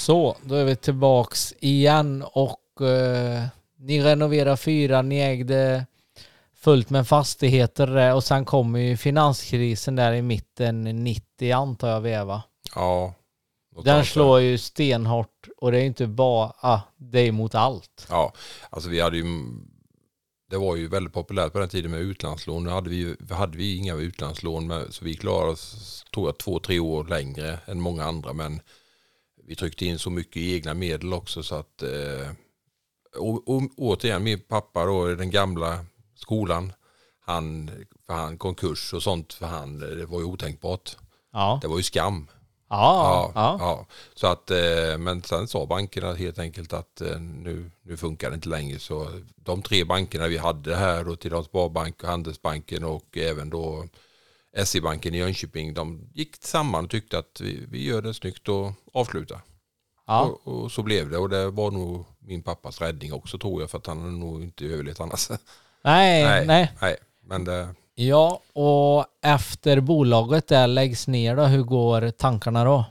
Så, då är vi tillbaks igen och eh, ni renoverar fyran, ni ägde fullt med fastigheter och sen kommer ju finanskrisen där i mitten 90 antar jag Veva. Ja. något Den annat. slår ju stenhårt och det är inte bara, det är mot allt. Ja, alltså vi hade ju, det var ju väldigt populärt på den tiden med utlandslån. Nu hade vi, hade vi inga utlandslån med, så vi klarade oss, tror jag, två, tre år längre än många andra. Men vi tryckte in så mycket egna medel också så att, eh, och, och, återigen, min pappa då i den gamla skolan, han, för han konkurs och sånt för han, det var ju otänkbart. Ja, Det var ju skam. ja, ja. ja. Så att, eh, men sen sa bankerna helt enkelt att eh, nu, nu funkar det inte längre. Så de tre bankerna vi hade här då, till Sparbank, Handelsbanken och även då SE-banken i Jönköping, de gick samman och tyckte att vi, vi gör det snyggt och avslutar. ja. Och, och så blev det och det var nog min pappas räddning också tror jag för att han hade nog inte överlevt annars. Nej, nej, nej. Men det, Ja, och efter bolaget där läggs ner då, hur går tankarna då?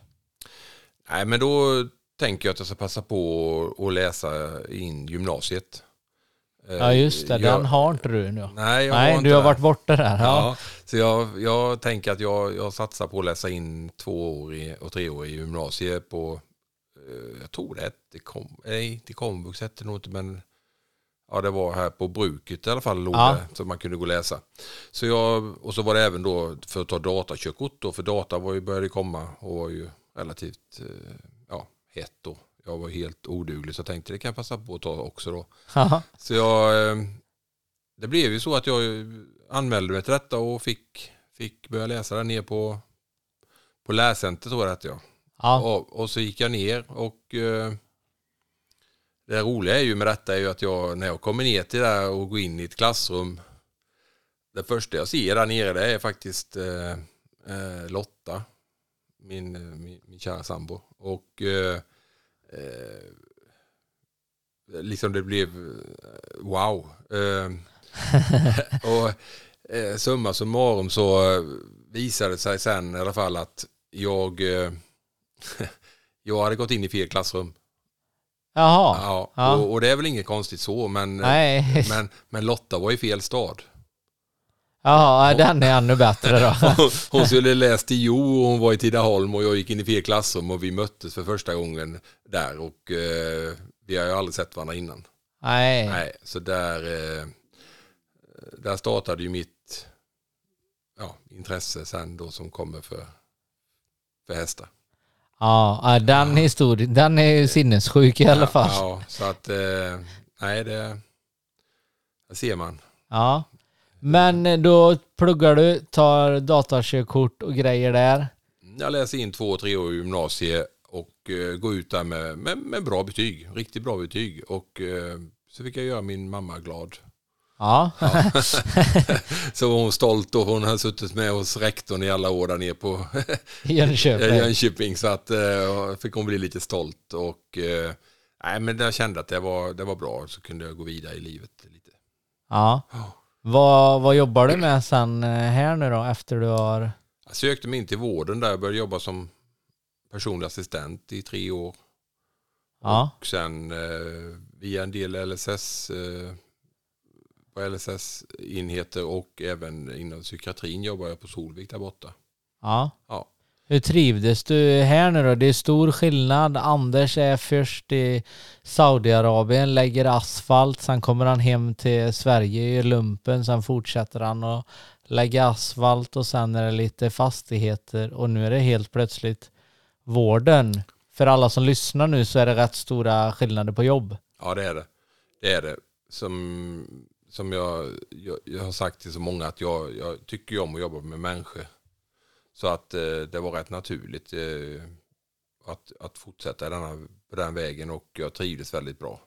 nej men då tänker jag att jag ska passa på att läsa in gymnasiet. Eh, Ja, just det. Jag- Den har inte du nu. Nej, jag Nej, har inte du har det. varit borta där. Ja. Ja, så jag, jag tänker att jag, jag satsar på att läsa in två år i, och tre år i gymnasiet på, eh, jag tror det hette, kom, nej, till komvux hette det nog inte, men ja, det var här på bruket i alla fall låg Ja. det, så man kunde gå och läsa. Så jag, och så var det även då för att ta datakörkort då, för data var ju, började komma och var ju relativt eh, ja, hett då. Jag var helt oduglig så jag tänkte det kan jag passa på att ta också då. Så jag, eh, det blev ju så att jag anmälde mig till detta och fick, fick börja läsa där ner på, på lärcenter tror jag hette jag. Ja. Och, och så gick jag ner och eh, det roliga är ju med detta är ju att jag när jag kommer ner till det och går in i ett klassrum det första jag ser där nere det är faktiskt eh, eh, Lotta, min, min, min kära sambo. Och eh, eh, liksom det blev eh, wow. Eh, och eh, summa summarum så eh, visade det sig sen i alla fall att jag, eh, jag hade gått in i fel klassrum. Jaha. Ja, Ja. Och, och det är väl inget konstigt så, men, Nej. men, men Lotta var i fel stad. Jaha, den är ännu bättre då. Hon- skulle läst i Jo och hon var i Tidaholm och jag gick in i fel klassrum och vi möttes för första gången där och eh, vi har ju aldrig sett varandra innan. Nej. Nej, så där, eh, där startade ju mitt ja, intresse sen då som kommer för, för hästar. Ja, ja, den historien, den är ju sinnessjuk i alla fall. Ja, så att eh, nej det, det ser man. Ja. Men eh, då pluggar du, tar datakörkort och grejer där. Jag läser in två, tre år i gymnasiet och eh, går ut där med, med, med bra betyg, riktigt bra betyg. Och eh, så fick jag göra min mamma glad. Ja. Så var hon stolt och hon har suttit med hos rektorn i alla år där nere på Jönköping. Jönköping. Så att eh, fick hon bli lite stolt. Och eh, nej, men jag kände att det var, det var bra så kunde jag gå vidare i livet lite. Ja. Ja. Vad, vad jobbar du med sen eh, här nu då efter du har... Jag sökte mig in till vården där jag började jobba som personlig assistent i tre år. Ja. Och sen eh, via en del LSS eh, på LSS-enheter och även inom psykiatrin jobbar jag på Solvik där borta. Ja. Ja. Hur trivdes du här nu då? Det är stor skillnad. Anders är först i Saudiarabien, lägger asfalt, sen kommer han hem till Sverige i lumpen, sen fortsätter han att lägga asfalt och sen är det lite fastigheter och nu är det helt plötsligt vården. För alla som lyssnar nu så är det rätt stora skillnader på jobb. Ja, det är det. Det är det. Som, som jag, jag, jag har sagt till så många att jag, jag tycker ju om att jobba med människor. Så att eh, det var rätt naturligt eh, att, att fortsätta denna, på den vägen och jag trivdes väldigt bra.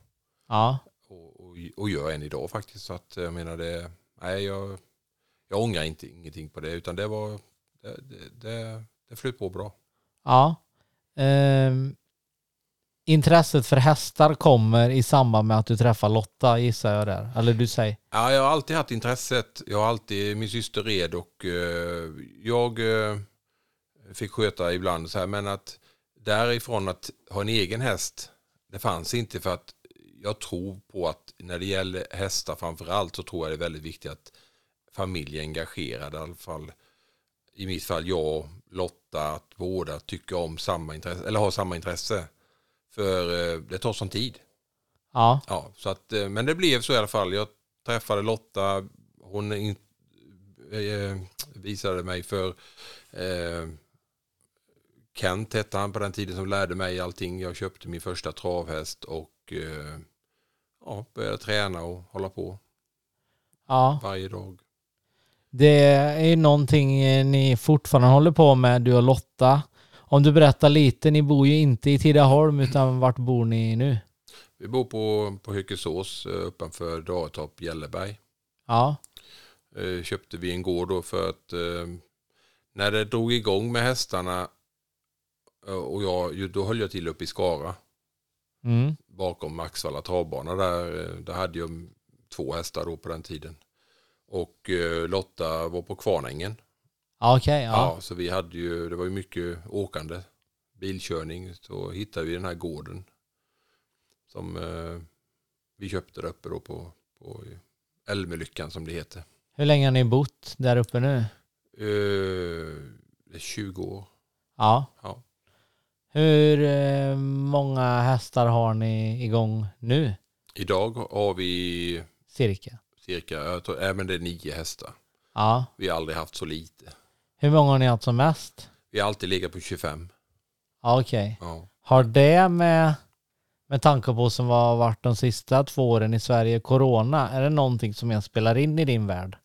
Ja, Och, och, och gör än idag faktiskt. Så att jag menar det, nej jag, jag ångrar inte, ingenting på det utan det var, det, det, det, det flöt på bra. ja. Ehm, intresset för hästar kommer i samband med att du träffar Lotta gissar jag där. Eller du säger? Ja, jag har alltid haft intresset. Jag har alltid, min syster red och eh, jag eh, fick sköta ibland så här. Men att därifrån att ha en egen häst, det fanns inte för att jag tror på att när det gäller hästar framför allt så tror jag det är väldigt viktigt att familjen är engagerad. I alla fall i mitt fall jag och Lotta, att båda tycker om samma intresse, eller har samma intresse. För eh, det tar sån tid. Ja, Ja, så att, eh, men det blev så i alla fall. Jag träffade Lotta, hon in, eh, visade mig för eh, Kent hette han på den tiden som lärde mig allting. Jag köpte min första travhäst och eh, ja, började träna och hålla på ja. varje dag. Det är ju någonting eh, ni fortfarande håller på med, du och Lotta. Om du berättar lite, ni bor ju inte i Tidaholm utan vart bor ni nu? Vi bor på, på Hökesås eh, uppanför Daretorp, Gälleberg. Ja, Eh, köpte vi en gård då för att eh, när det drog igång med hästarna och jag, då höll jag till uppe i Skara mm. bakom Axvalla travbana där, där hade jag två hästar då på den tiden. Och Lotta var på Kvarnängen. Okej. Ja. ja. så vi hade ju, det var ju mycket åkande, bilkörning. Så hittade vi den här gården som eh, vi köpte där uppe då på, på Älmelyckan som det heter. Hur länge har ni bott där uppe nu? Eh, det är 20 år. Ja. Ja. Hur eh, många hästar har ni igång nu? Idag har vi Cirka. cirka, jag tror, även det är nio hästar. Ja. Vi har aldrig haft så lite. Hur många har ni haft som mest? Vi har alltid legat på 25. Ja, okej. Ja. Har det med, med tanke på som har varit de sista två åren i Sverige, corona, är det någonting som jag spelar in i din värld?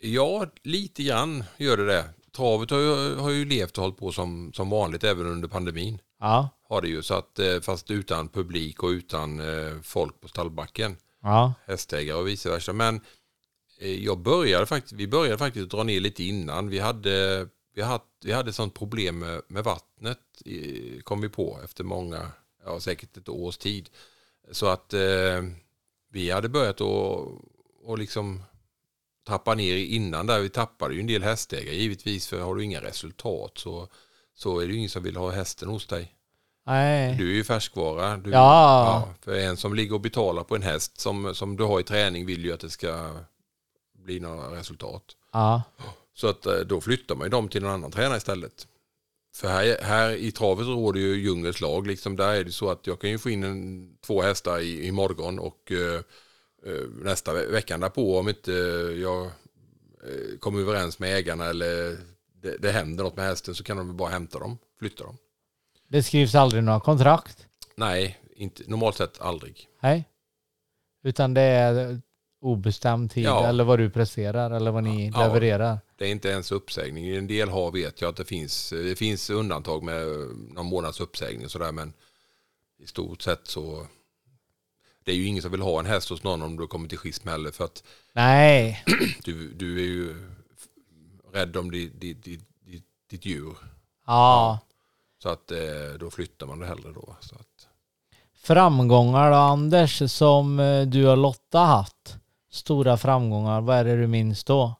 ja, lite grann gör det det. Travet har ju, har ju levt och hållit på som, som vanligt även under pandemin. Ja. Har det ju, så att, eh, fast utan publik och utan eh, folk på stallbacken. Ja. hästägare och vice versa. Men jag började faktiskt, vi började faktiskt dra ner lite innan. Vi hade, vi hade, vi hade sånt problem med, med vattnet, kom vi på efter många, ja säkert ett års tid. Så att eh, vi hade börjat att och liksom trappa ner innan där. Vi tappade ju en del hästägare givetvis för har du inga resultat så, så är det ju ingen som vill ha hästen hos dig. Nej. Du är ju färskvara. Du, Ja. För en som ligger och betalar på en häst som, som du har i träning vill ju att det ska bli några resultat. Ja. Så att eh, då flyttar man ju dem till en annan tränare istället. För här, här i travet råder ju djungelns lag. Liksom där är det så att jag kan ju få in en, två hästar i, i morgon och eh, eh, nästa ve- veckan därpå om inte jag eh, kommer överens med ägarna eller det, det händer något med hästen så kan de bara hämta dem, flytta dem. Det skrivs aldrig några kontrakt? Nej, inte, normalt sett aldrig. Nej. Utan det är obestämd tid Ja. eller vad du presterar eller vad ni Ja. levererar. Det är inte ens uppsägning. I en del har vet jag att det finns, det finns undantag med någon månads uppsägning och sådär men i stort sett så det är ju ingen som vill ha en häst hos någon om du kommer till schism heller för att Nej. du, du är ju rädd om ditt, ditt, ditt, ditt, djur. Ja. Så att eh, då flyttar man det hellre då. Så att, Framgångar då Anders som eh, du och Lotta haft? Stora framgångar, vad är det du minns då?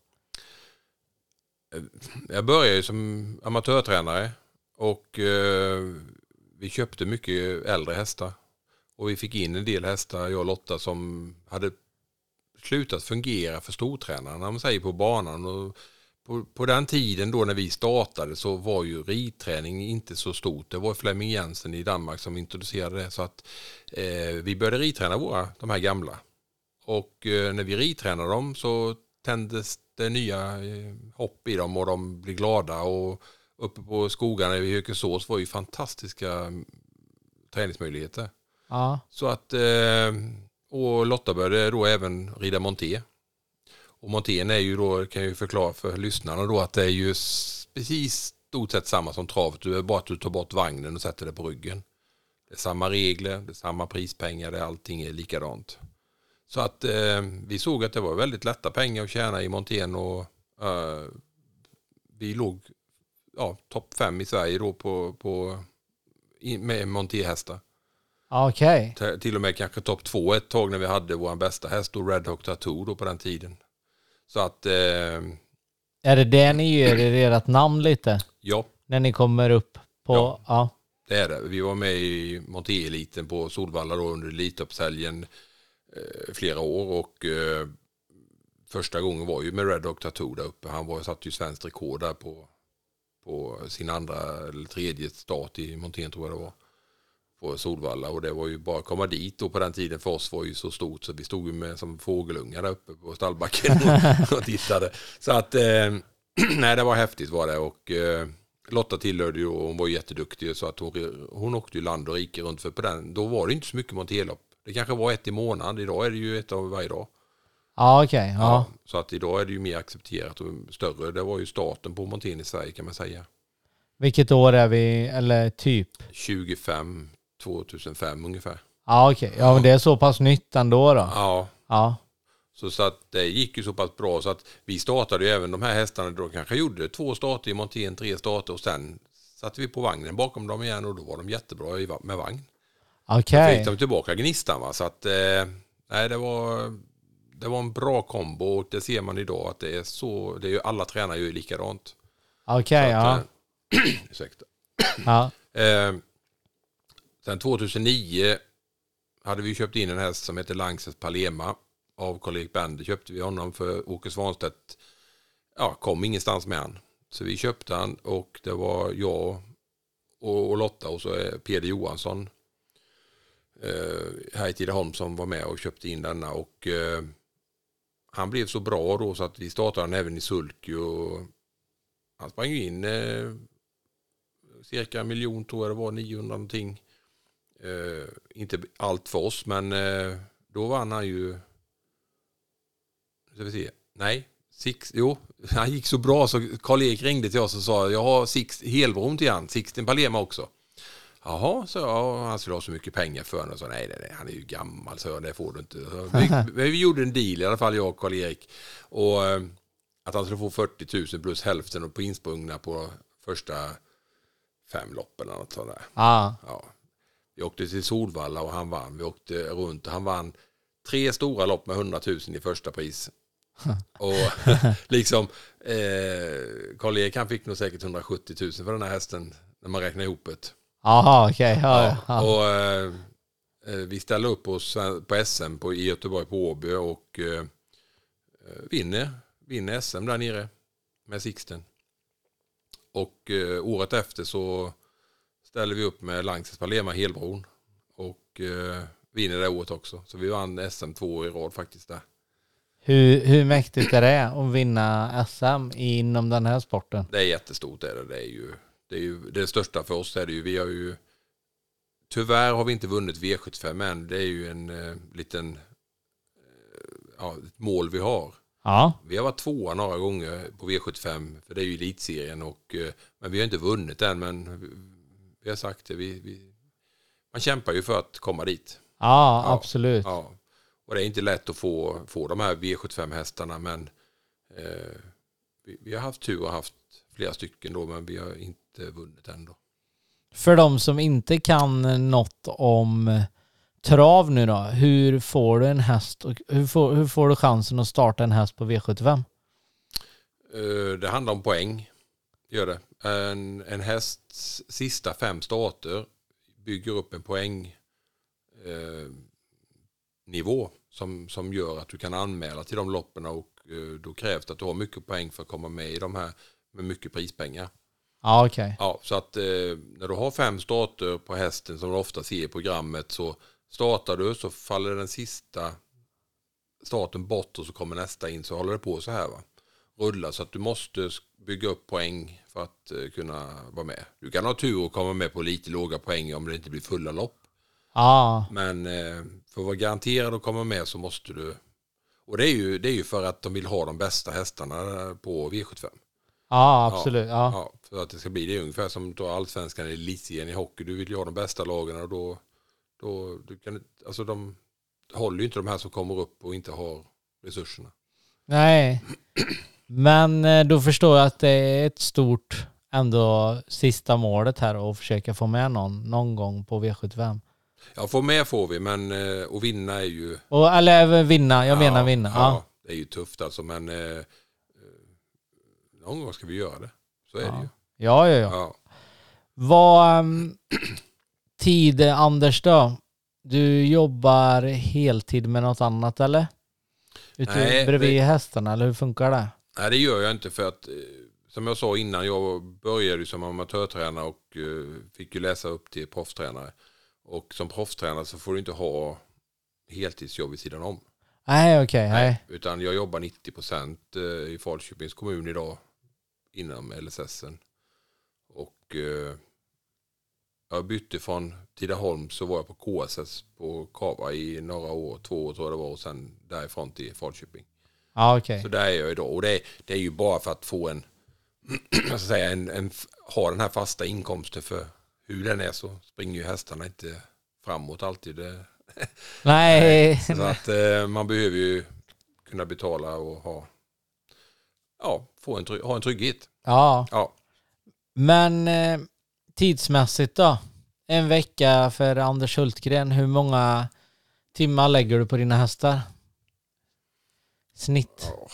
jag började ju som amatörtränare och eh, vi köpte mycket äldre hästar. Och vi fick in en del hästar, jag och Lotta, som hade slutat fungera för stortränarna, man säger på banan. Och på, på den tiden då när vi startade så var ju ridträning inte så stort. Det var Flemming Jensen i Danmark som introducerade det. Så att eh, vi började ridträna våra, de här gamla. Och eh, när vi ridtränade dem så tändes det nya eh, hopp i dem och de blir glada. Och uppe på skogarna i Hökensås var ju fantastiska mm, träningsmöjligheter. Ja. Så att, eh, och Lotta började då även rida monté. Och montén är ju då, kan jag ju förklara för lyssnarna då, att det är ju precis stort sett samma som travet. Du är bara att du tar bort vagnen och sätter det på ryggen. Det är samma regler, det är samma prispengar, det är allting är likadant. Så att eh, vi såg att det var väldigt lätta pengar att tjäna i montén och eh, vi låg ja, topp fem i Sverige då på, på, i, med montéhästar. Okej. T- Till och med kanske topp två ett tag när vi hade vår bästa häst då Red Hawk Tattoo då på den tiden. Så att eh, Är det det ni ger er ert namn lite? ja, När ni kommer upp på... Ja. Ja. det är det. Vi var med i Monté-eliten på Solvalla då under Elitloppshelgen eh, flera år och eh, första gången var ju med Red Hawk Tattoo där uppe. Han var, satte ju svenskt rekord där på, på sin andra eller tredje start i Montén tror jag det var. På Solvalla och det var ju bara att komma dit och på den tiden för oss var ju så stort så vi stod ju med som fågelungar där uppe på stallbacken och, och tittade. Så att eh, nej det var häftigt var det och eh, Lotta tillhörde ju och hon var jätteduktig så att hon, hon åkte ju land och rike runt för på den då var det inte så mycket monterlopp. Det kanske var ett i månaden, idag är det ju ett av varje dag. Ja, okej. Ja. Så att idag är det ju mer accepterat och större. Det var ju starten på montén i Sverige kan man säga. Vilket år är vi, eller typ? 25, 2005 ungefär. Ja, okej. Ja, men det är så pass nytt ändå då? Ja, Ja. så, så att det gick ju så pass bra så att vi startade ju även de här hästarna. Då kanske gjorde två starter i montén, tre starter och sen satte vi på vagnen bakom dem igen och då var de jättebra med vagn. Okej. Fick de tillbaka gnistan va. Så att eh, nej, det var, det var en bra kombo och det ser man idag att det är så. Det är ju, alla tränare gör ju likadant. Okej, Så ja. eh, ursäkta. ja. Eh, sen 2009 hade vi köpt in en häst som heter Langsess Palema av Karl-Erik Bender. Köpte vi honom för Åke Svanstedt ja, kom ingenstans med han. Så vi köpte han och det var jag och, Lotta och så Peder Johansson Eh, här i Tidaholm som var med och köpte in denna och eh, han blev så bra då så att vi startade han även i Sulky och han sprang ju in eh, cirka en miljon tror jag det var, 900 någonting. Eh, inte allt för oss men eh, då vann han ju, nu ska vi se, nej, Six, jo, han gick så bra så Karl-Erik ringde till oss och sa jag har Six, helbron till han, Sixten Palema också. Jaha, så jag, han skulle ha så mycket pengar för honom. Och så, nej, nej, nej, han är ju gammal, så det får du inte. Vi, vi gjorde en deal i alla fall, jag och Karl-Erik. Och eh, att han skulle få 40 000 plus hälften på insprungna på första fem loppen eller något sånt där. Ja. Ja. Vi åkte till Solvalla och han vann. Vi åkte runt och han vann tre stora lopp med 100 000 i första pris. och liksom eh, Karl-Erik han fick nog säkert 170 000 för den här hästen när man räknar ihop det. Jaha, okej. Ja, Ja, ja. Och, eh, eh, vi ställer upp oss på SM på, i Göteborg på Åby och eh, eh, vinner, vinner SM där nere med Sixten. Och eh, året efter så ställer vi upp med Langsess Palema Helbron. Och eh, vinner det året också. Så vi vann SM två år i rad faktiskt där. Hur, hur mäktigt är det att vinna SM inom den här sporten? Det är jättestort är det. Det är ju det, är ju, det största för oss är det ju. Vi har ju tyvärr har vi inte vunnit V75 än. Det är ju en eh, liten eh, ja, ett mål vi har. Ja, Vi har varit tvåa några gånger på V75 för det är ju elitserien och eh, men vi har inte vunnit än men vi, har sagt det. Vi, vi, man kämpar ju för att komma dit. ja, Ja, absolut. Ja. Och det är inte lätt att få, få de här V75 hästarna men eh, vi, vi har haft tur och haft flera stycken då men vi har inte vunnit ändå. För de som inte kan något om trav nu då, hur får du en häst och hur får, hur får du chansen att starta en häst på V75? Eh, det handlar om poäng. Gör det. En, en hästs sista fem starter bygger upp en poäng eh, som, som gör att du kan anmäla till de loppen och eh, då krävs det att du har mycket poäng för att komma med i de här med mycket prispengar. Ja, okej. Ja, så att eh, när du har fem starter på hästen som du ofta ser i programmet så startar du så faller den sista starten bort och så kommer nästa in så håller det på så här va. Rulla så att du måste bygga upp poäng för att eh, kunna vara med. Du kan ha tur och komma med på lite låga poäng om det inte blir fulla lopp. Ja, Men eh, för att vara garanterad att komma med så måste du och det är ju, det är ju för att de vill ha de bästa hästarna på V75. Ja absolut. Ja. Ja, för att det ska bli det är ungefär som då allsvenskan eller elitserien i hockey. Du vill ju ha de bästa lagen och då, då du kan, alltså de håller ju inte de här som kommer upp och inte har resurserna. Nej, men eh, då förstår jag att det är ett stort ändå sista målet här att försöka få med någon någon gång på V75. Ja, få med får vi, men eh, att vinna är ju... Och, eller vinna, jag menar ja, vinna. Ja, Ja. det är ju tufft alltså, men eh, någon gång ska vi göra det. Så är det ju. Ja, ja, ja. Ja. Vad um, tid, Anders då? Du jobbar heltid med något annat eller? Ute Nej, bredvid det- hästarna, eller hur funkar det? Nej, det gör jag inte för att, eh, som jag sa innan, jag började som amatörtränare och eh, fick ju läsa upp till proffstränare. Och som proffstränare så får du inte ha heltidsjobb vid sidan om. Nej, okej, nej. Utan jag jobbar 90 procent i Falköpings kommun idag inom LSS. Och eh, jag bytte från Tidaholm så var jag på KSS på Kava i några år, två år tror jag det var och sen därifrån till Falköping. Ja, okej. Så där är jag idag och det är, det är ju bara för att få en, jag ska säga, en, en, ha den här fasta inkomsten för hur den är så springer ju hästarna inte framåt alltid. Det, Nej, så att eh, man behöver ju kunna betala och ha, ja, få en, ha en trygghet. ja. Ja, Men eh, tidsmässigt då? En vecka för Anders Hultgren, hur många timmar lägger du på dina hästar? Snitt? ja.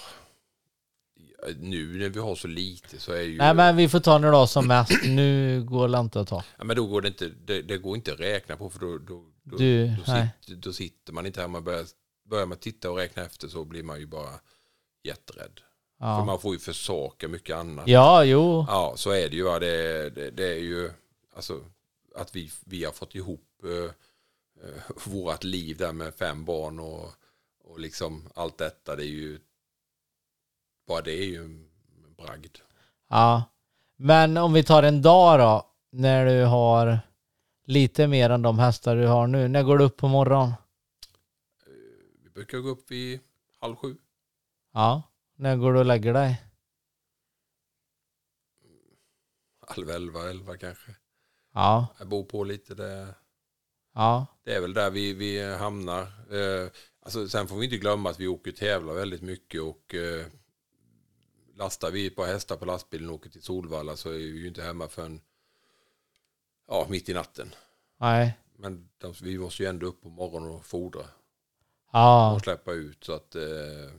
Nu när vi har så lite så är ju... Nej men vi får ta nu då som mest. Nu går det inte att ta. ja, men då går det inte, det, det går inte att räkna på för då, då, då, Du, då, sitter, då sitter man inte här. Man börjar, börjar man titta och räkna efter så blir man ju bara jätterädd. För Ja, man får ju försaka mycket annat. ja jo. Ja, så är det ju. va. Det, det, det är ju alltså att vi, vi har fått ihop eh, eh, vårat liv där med fem barn och, och liksom allt detta. Det är ju bara det är ju en bragd. Ja. Men om vi tar en dag då, när du har lite mer än de hästar du har nu. När går du upp på morgonen? Vi brukar gå upp vid halv sju. Ja. När går du och lägger dig? Halv elva, elva kanske. Ja. Jag bor på lite det. Ja. Det är väl där vi, vi hamnar. Eh, alltså, sen får vi inte glömma att vi åker och tävlar väldigt mycket och eh, lastar vi ett par hästar på lastbilen och åker till Solvalla så är vi ju inte hemma förrän ja, mitt i natten. Nej. Men de, vi måste ju ändå upp på morgonen och fodra Ja. och släppa ut så att eh,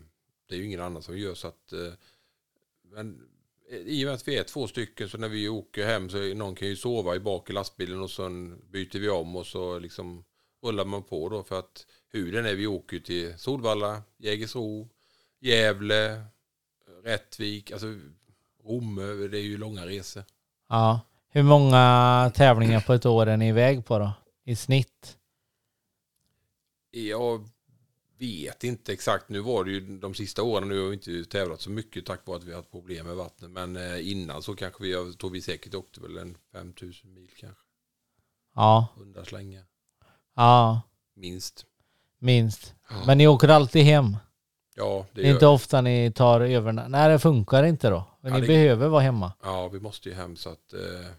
det är ju ingen annan som gör så att eh, men i och med att vi är två stycken så när vi åker hem så någon kan ju sova i bak i lastbilen och sen byter vi om och så liksom rullar man på då för att hur den är vi åker till Solvalla, Jägersro, Gävle, Rättvik, alltså Romme, det är ju långa resor. Ja. Hur många tävlingar på ett år är ni iväg på då? I snitt? Jag vet inte exakt. Nu var det ju de sista åren, nu har vi inte tävlat så mycket tack vare att vi har haft problem med vattnet. Men eh, innan så kanske vi, jag tror vi säkert åkte väl en 5000 mil kanske. Ja, Hundra slängar. ja, Minst. minst. Men ni åker alltid hem? Ja, det Det är inte ofta ni tar över? Nej, det funkar inte då. Men Ja, ni det- behöver vara hemma. Ja, vi måste ju hem så att eh,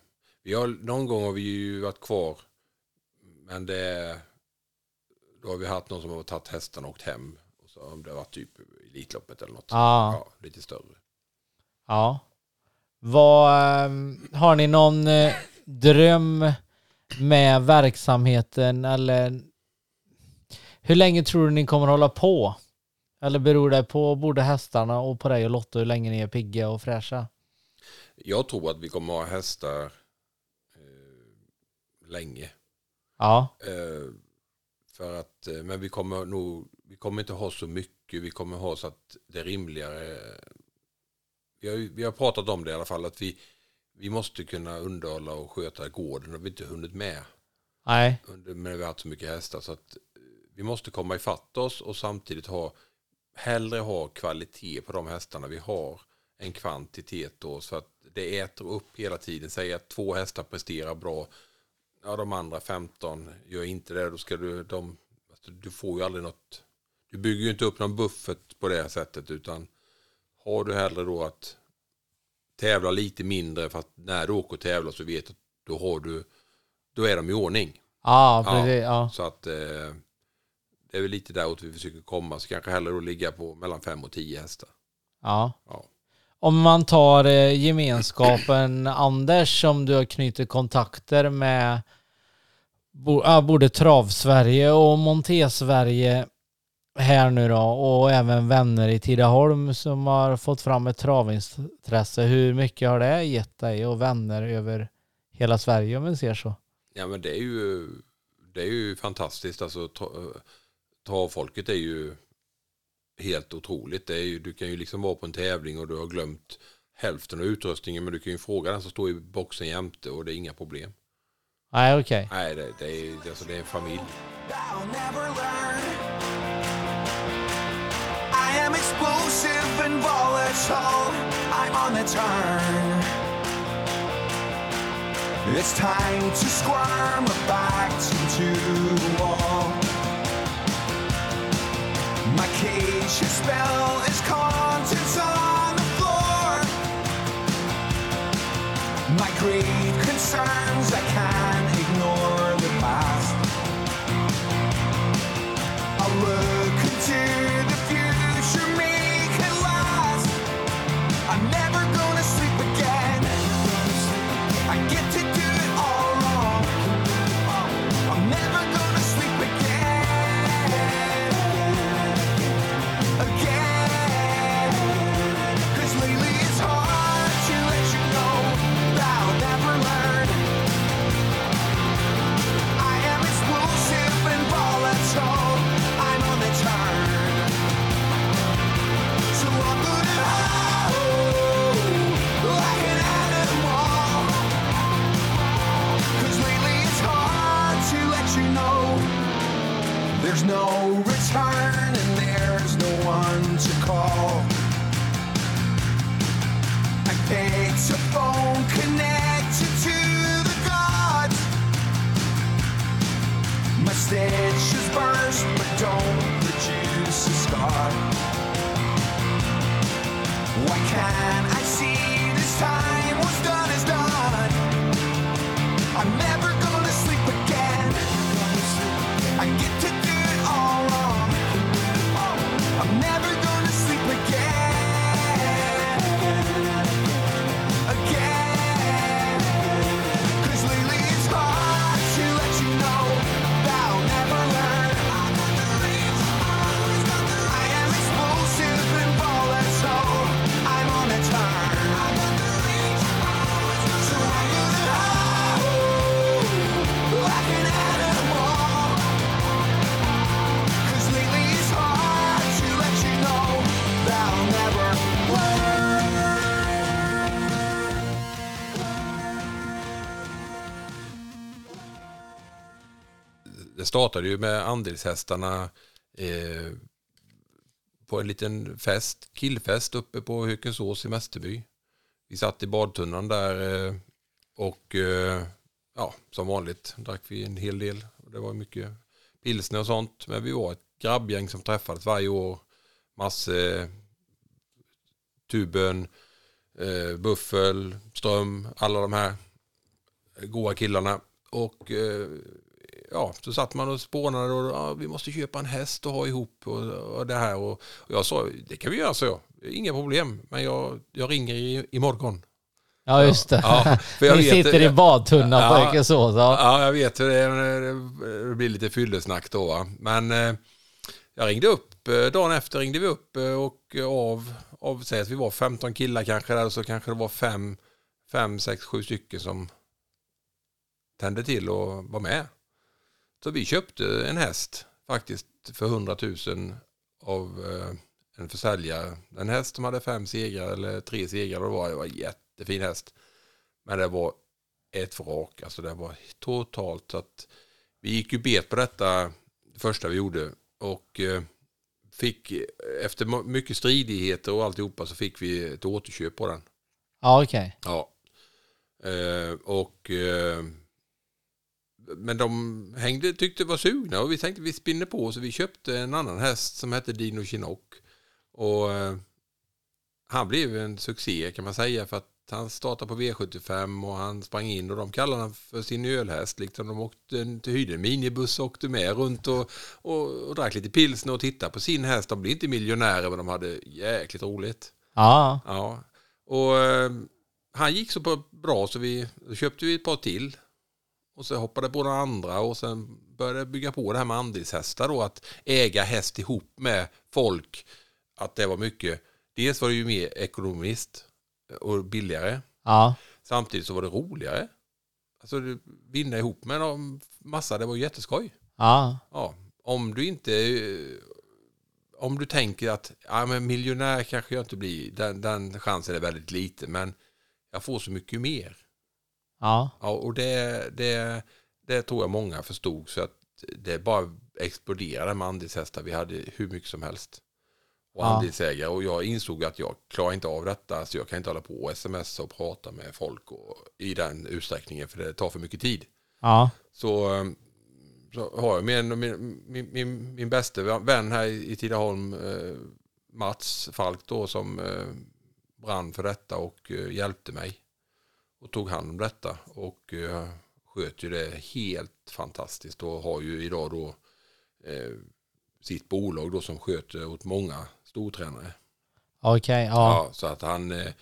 vi har, någon gång har vi ju varit kvar. Men det då har vi haft någon som har tagit hästarna och åkt hem. Och så om det har varit typ Elitloppet eller något. Ja. Ja, lite större. Ja. Vad, ehm, har ni någon eh, dröm med verksamheten eller hur länge tror du ni kommer hålla på? Eller beror det på både hästarna och på dig och Lotta hur länge ni är pigga och fräscha? Jag tror att vi kommer ha hästar eh, länge. Ja, Eh, för att, eh, men vi kommer nog, vi kommer inte ha så mycket. Vi kommer ha så att det är rimligare. Vi har, vi har pratat om det i alla fall. Att vi, vi måste kunna underhålla och sköta gården. Och vi inte hunnit med. nej, Under, men vi har haft så mycket hästar. Så att eh, vi måste komma ifatt oss och samtidigt ha hellre ha kvalitet på de hästarna vi har än kvantitet då. Så att det äter upp hela tiden. Säg att två hästar presterar bra. Ja, de andra 15 gör inte det. Då ska du, de, alltså, du får ju aldrig något. Du bygger ju inte upp någon buffert på det sättet. Utan har du hellre då att tävla lite mindre. För att när du åker och tävlar så vet du att då har du, då är de i ordning. ja, Ja. precis, ja. Så att eh, det är väl lite däråt vi försöker komma. Så kanske hellre då ligga på mellan fem och tio hästar. ja. Ja. Om man tar eh, gemenskapen Anders som du har knutit kontakter med både Trav-Sverige och Monté-Sverige här nu då och även vänner i Tidaholm som har fått fram ett travintresse. Hur mycket har det gett dig och vänner över hela Sverige om vi ser så? ja men det är ju, det är ju fantastiskt. Alltså travfolket är ju helt otroligt. Det är ju, du kan ju liksom vara på en tävling och du har glömt hälften av utrustningen. Men du kan ju fråga den som står i boxen jämte och det är inga problem. Nej okej. Nej, det, det, är, alltså, det är en familj. I'll. I am explosive and volatile. I'm on the turn. It's time to squirm back into the wall. My cage spell is contents on the floor. My great concerns, I can't no return and there's no one to call. I picked a phone connected to the gods. My stitches burst but don't startade ju med andelshästarna eh, på en liten fest, killfest uppe på Hökensås i Mästerby. Vi satt i badtunnan där eh, och eh, ja, som vanligt drack vi en hel del. Det var mycket pilsner och sånt. Men vi var ett grabbgäng som träffades varje år. Masse Tuben, eh, Buffel, Ström, alla de här goa killarna. Och eh, ja, så satt man och spånade och ja, vi måste köpa en häst och ha ihop och, och det här. Och, och jag sa, det kan vi göra, så jag. Inga problem, men jag, jag ringer i, imorgon. Ja, just det. Ja, Ni vet- sitter i badtunnan på Ja. Ekesås. Ja. Ja, jag vet hur det är. Det blir lite fyllesnack då. va. Men eh, jag ringde upp, eh, dagen efter ringde vi upp eh, och av, av säg att vi var 15 killar kanske där, så kanske det var fem, fem, sex, sju stycken som tände till och var med. Så vi köpte en häst faktiskt för 100 000 av eh, en försäljare. En häst som hade fem segrar eller tre segrar. Det var, det var en jättefin häst. Men det var ett vrak. Alltså det var totalt så att vi gick ju bet på detta det första vi gjorde och eh, fick efter mycket stridigheter och alltihopa så fick vi ett återköp på den. Ja, okej. Ja. Eh, och men de hängde, tyckte var sugna och vi tänkte vi spinner på så vi köpte en annan häst som hette Dino Chinook. Och eh, han blev en succé kan man säga för att han startade på V75 och han sprang in och de kallade han för sin ölhäst. Liksom de åkte till hyrde en minibuss och åkte med runt och, och, och drack lite pilsner och tittade på sin häst. De blev inte miljonärer men de hade jäkligt roligt. Ja. Ja, och eh, han gick så bra så vi köpte vi ett par till. Och så hoppade på några andra och sen började jag bygga på det här med andelshästar då. Att äga häst ihop med folk. Att det var mycket. Dels var det ju mer ekonomiskt och billigare. Ja. Samtidigt så var det roligare. Alltså vinna ihop med en massa, det var jätteskoj. Ja. Ja, om du inte eh, om du tänker att ja, men miljonär kanske jag inte blir, den, den chansen är väldigt liten, men jag får så mycket mer. Ja. Ja, och det, det, det tror jag många förstod, så att det bara exploderade med andelshästar. Vi hade hur mycket som helst. Och Ja. andelsägare. Och jag insåg att jag klarar inte av detta, så jag kan inte hålla på och smsa och prata med folk och, i den utsträckningen, för det tar för mycket tid Ja. så, eh, så har jag min, min, min, min, min bästa vän här i i Tidaholm, eh, Mats Falk då, som eh, brann för detta och eh, hjälpte mig. Och tog hand om detta och eh, sköt ju det helt fantastiskt och har ju idag då eh, sitt bolag då som sköter åt många stortränare. Okej. Ja. Ja, så att han, eh,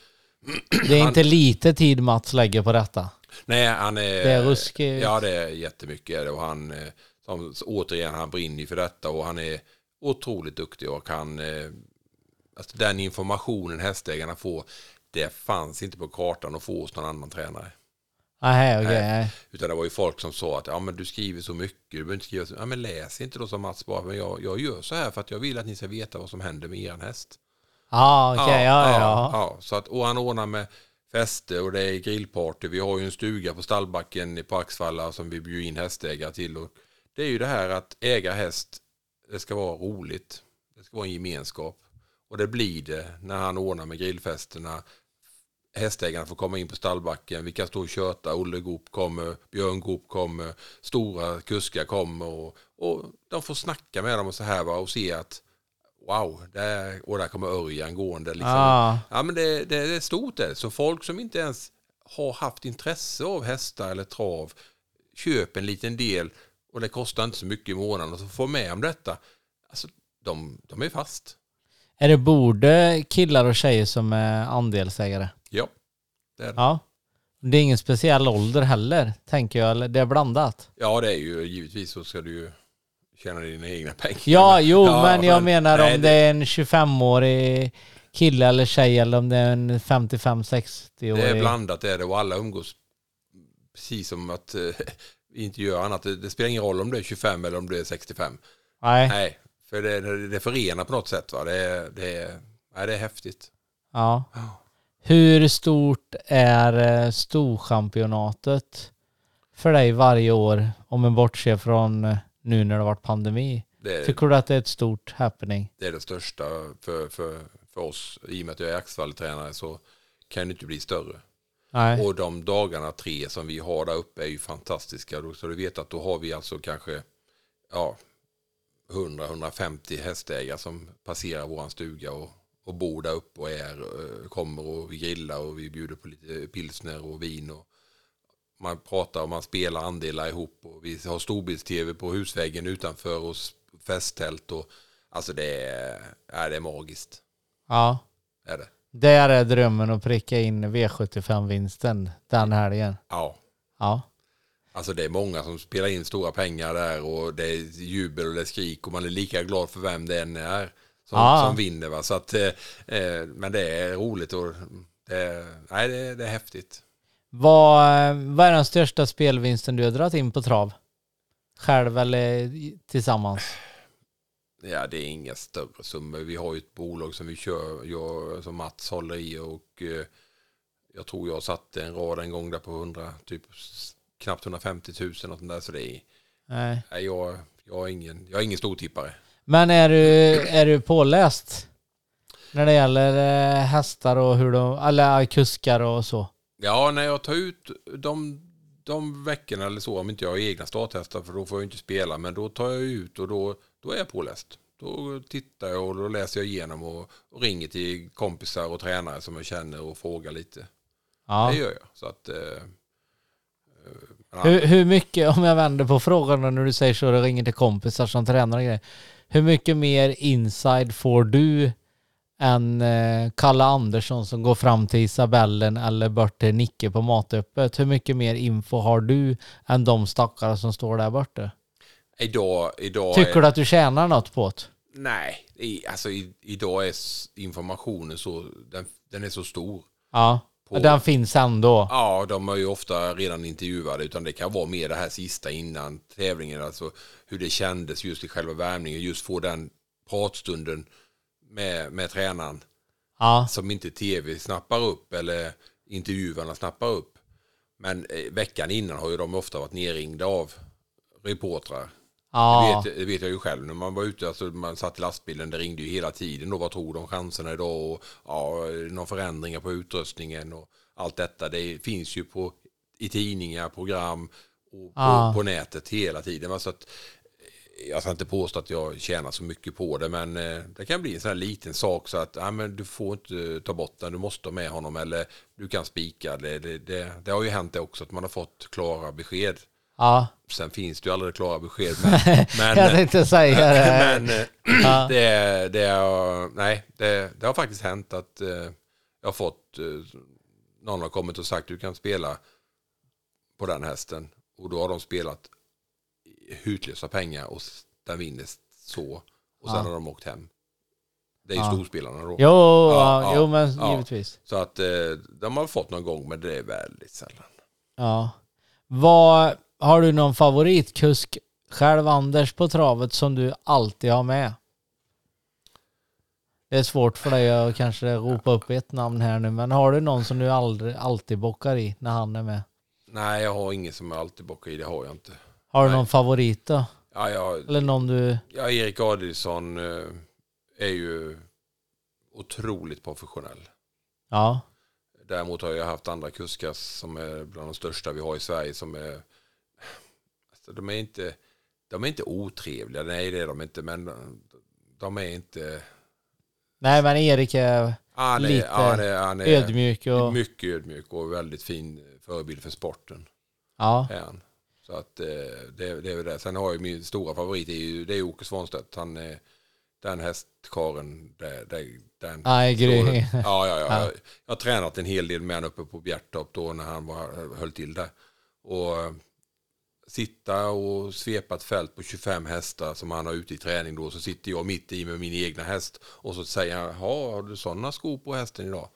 Det är inte lite tid Mats lägger på detta. nej han är... Det är ruskigt. Ja, det är jättemycket. Och han, eh, som, återigen, han brinner ju för detta och han är otroligt duktig och eh, alltså den informationen hästägarna får, det fanns inte på kartan att få hos någon annan tränare. Nej, okej. Nej. Utan det var ju folk som sa att ja, men du skriver så mycket, du behöver inte skriva så Ja, men läs inte då som Mats bara, men jag, jag gör så här för att jag vill att ni ska veta vad som händer med er häst. Ja, okej. Ja, ja. ja. ja. Så att, och han ordnar med fester och det är grillparty. Vi har ju en stuga på stallbacken på Axvalla som vi bjuder in hästägare till. Och det är ju det här att äga häst, det ska vara roligt. Det ska vara en gemenskap. Och det blir det när han ordnar med grillfesterna. Hästägarna får komma in på stallbacken. Vi kan stå och köta. Olle Goop kommer, Björn Goop kommer, stora kuskar kommer. Och, och de får snacka med dem och så här va, och se att wow, där, och där kommer Örjan gående. Liksom. Ja. Ja, men det, det, det är stort det. Så folk som inte ens har haft intresse av hästar eller trav, köp en liten del och det kostar inte så mycket i månaden och så får med om detta. Alltså, de, de är fast. Är det både killar och tjejer som är andelsägare? Ja, det är det. Ja. Det är ingen speciell ålder heller, tänker jag. Eller det är blandat. Ja, det är ju givetvis så ska du ju tjäna dina egna pengar. Ja, jo, Ja, men jag men- menar nej, om det är en 25-årig kille eller tjej eller om det är en 55-60-årig. Det är blandat det är det och alla umgås precis som att eh, inte gör annat. Det, det spelar ingen roll om det är 25 eller om det är 65. Nej. Nej, för det, det, det förenar på något sätt. Va? Det, är- det, nej, det är häftigt. Ja. Hur stort är eh, storchampionatet för dig varje år om man bortser från eh, nu när det har varit pandemi. Det, Tycker du att det är ett stort happening? det är det största för, för, för oss. I och med att jag är Axevall-tränare så kan det inte bli större. Nej. Och de dagarna tre som vi har där uppe är ju fantastiska. Så du vet att då har vi alltså kanske ja, 100-150 hästägare som passerar våran stuga och, och bor där uppe och är, eh, kommer och vi grillar och vi bjuder på lite pilsner och vin. Och man pratar och man spelar andelar ihop och vi har storbilds-tv på husväggen utanför och festtält. Och, alltså det är, ja, det är magiskt. Ja. Är det. Där är drömmen att pricka in V75-vinsten den helgen. Ja. Ja. Alltså det är många som spelar in stora pengar där och det är jubel och det är skrik och man är lika glad för vem det än är som, Ja. som vinner. Va? Så att, eh, eh, men det är roligt och det är, nej, det, är- det är häftigt. Vad, vad är den största spelvinsten du har dragit in på trav? Själv eller tillsammans? Ja, det är inga större summor. Vi har ju ett bolag som vi kör, jag, som Mats håller i och eh, jag tror jag satte en rad en gång där på 100, typ knappt 150 000 och sånt där. Så det är, Nej. nej, jag, jag, är ingen, jag är ingen stortippare. Men är du, är du påläst? När det gäller eh, hästar och hur de, eller kuskar och så? Ja, när jag tar ut de, de veckorna eller så, om inte jag har egna starthästar, för då får jag inte spela, men då tar jag ut och då, då är jag påläst. Då tittar jag och då läser jag igenom och, och ringer till kompisar och tränare som jag känner och frågar lite. Ja. Det gör jag. Så att, eh, eh, Hur, hur mycket, om jag vänder på frågan när du säger så, du ringer till kompisar som tränar och grejer. Hur mycket mer inside får du än eh, Kalle Andersson som går fram till Isabellen eller till Nicke på matöppet? Hur mycket mer info har du än de stackare som står där borta? idag, idag Tycker är, du att du tjänar något på det? Nej, i, alltså i, idag är informationen så, den, den är så stor. Ja, På- den finns ändå. Ja, de är ju ofta redan intervjuade utan det kan vara mer det här sista innan tävlingen. Alltså hur det kändes just i själva värmningen. Just få den pratstunden med, med tränaren Ja, som inte tv snappar upp eller intervjuarna snappar upp. Men eh, veckan innan har ju de ofta varit nerringda av reportrar. Ja, Det, vet, det vet jag ju själv. När man var ute, alltså man satt i lastbilen, det ringde ju hela tiden. Då, vad tror de chanserna idag? Och, ja, några förändringar på utrustningen och allt detta. Det finns ju på, i tidningar, program och på, Ja. på nätet hela tiden. va. Så att, jag ska inte påstå att jag tjänar så mycket på det, men eh, det kan bli en sån här liten sak så att ja, men du får inte ta bort den, du måste ha med honom eller du kan spika. Det, det, det, det har ju hänt det också att man har fått klara besked. Ja. Sen finns det ju aldrig klara besked. Men, men, Jag tänkte säga det. men eh, Ja. det, det, har, nej, det, det har faktiskt hänt att eh, jag har fått, eh, någon har kommit och sagt du kan spela på den hästen. Och då har de spelat hutlösa pengar och den vinner så. Och sen Ja. har de åkt hem. Det är ju Ja. storspelarna då. Jo, Ja, ja, jo men ja. givetvis. Så att de har fått någon gång men det är väldigt sällan. Ja. Vad, har du någon favoritkusk själv Anders på travet som du alltid har med? Det är svårt för dig att kanske ropa upp ett namn här nu, men har du någon som du aldrig, alltid bockar i när han är med? Nej, jag har ingen som jag alltid bockar i, det har jag inte. Har du Nej. någon favorit då? Ja, jag, Eller någon du... Ja, Erik Adielsson eh, är ju otroligt professionell. Ja. Däremot har jag haft andra kuskar som är bland de största vi har i Sverige som är... Alltså, de är inte... De är inte otrevliga, nej det är de inte, men de är inte... Nej men Erik är Han är, Lite han är, han är ödmjuk och... mycket ödmjuk och väldigt fin förebild för sporten. Ja. Är han. Så att eh, det, det är väl det. Sen har jag min stora favorit, det är ju det är Åke Svanstedt. Han är den hästkaren, den Nej, grym. Ja, ja, ja. Ja. Jag, har tränat en hel del med honom uppe på Bjärtorp då när han var, höll till där. Och sitta och svepa ett fält på 25 hästar som han har ute i träning då. Så sitter jag mitt i med min egna häst. Och så säger han, "Jaha, har du sådana skor på hästen idag?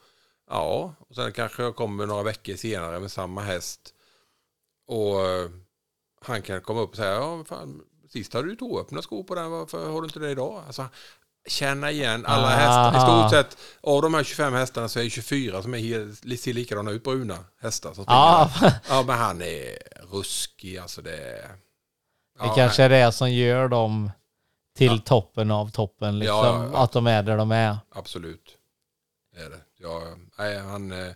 Ja, och sen kanske jag kommer några veckor senare med samma häst. Och eh, han kan komma upp och säga, ja, fan, sist hade du tåöppna skor på den, varför har du inte det idag? Alltså, känna igen alla Ah. hästar. I stort sett, av de här 25 hästarna så är det 24 som är helt, ser likadana ut, bruna hästar som. Ja. Ja, men han är ruskig, alltså det är... Det Ja, kanske är det som gör dem till Ja. toppen av toppen. Liksom, ja. Att de är där de är. Absolut. Det är det. Ja, nej, han, eh,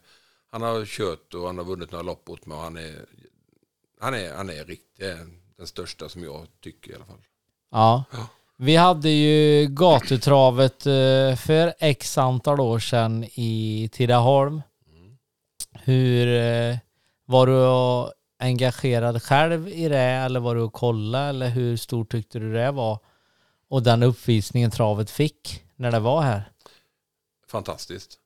han har kört och han har vunnit några lopp åt mig och han är, han är, han är riktigt den största som jag tycker i alla fall. Ja. Ja. Vi hade ju gatutravet eh, för x antal år sedan i Tidaholm. Mm. Hur eh, var du engagerad själv i det eller var du och kolla eller hur stort tyckte du det var? Och den uppvisningen travet fick när det var här. Fantastiskt.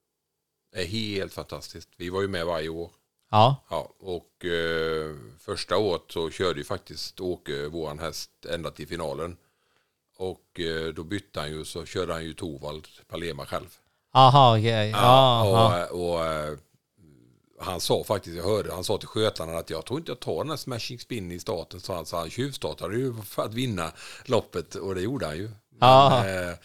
Det är helt fantastiskt. Vi var ju med varje år. Ja, Ja, och eh, första året så körde ju faktiskt Åke, våran häst, ända till finalen. Och eh, då bytte han ju, så körde han ju Torvald Palema själv. aha okej. Ja, ja. och, och eh, han sa faktiskt, jag hörde, han sa till skötarna att jag tror inte jag tar den här smashing spin i starten. Så han, så han tjuvstartade ju för att vinna loppet och det gjorde han ju. Ja. Men, eh,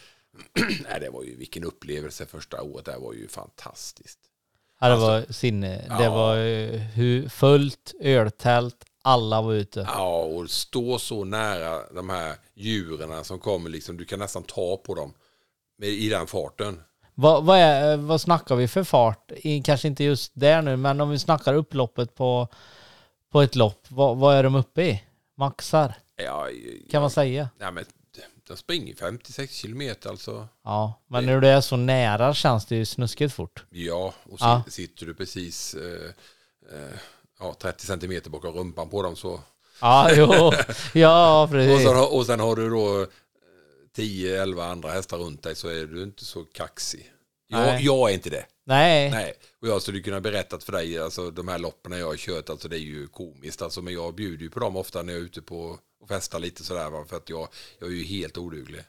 nej, det var ju vilken upplevelse första året, det var ju fantastiskt. Ja, det var sinne. Det Alltså- Ja. var eh, hu- fullt, öltält, alla var ute. Ja, och stå så nära de här djuren som kommer, liksom, du kan nästan ta på dem i den farten. Vad, vad, är, vad snackar vi för fart? Kanske inte just där nu, men om vi snackar upploppet på, på ett lopp, vad, vad är de uppe i? Maxar, Ja, kan man säga. ja, men de springer 56 kilometer alltså. Ja, men när du är så nära känns det ju snuskigt fort. Ja, och så Ja. sitter du precis eh, eh, ja, 30 centimeter bakom rumpan på dem så. Ja, jo, ja Och precis. sen, har- och sen har du då 10-11 andra hästar runt dig så är du inte så kaxig. Jag, jag är inte det. Nej, Nej, och jag skulle kunna berättat för dig, alltså de här loppen jag har kört, alltså det är ju komiskt, alltså, men jag bjuder ju på dem ofta när jag är ute på och festar lite sådär, va, för att jag, jag är ju helt oduglig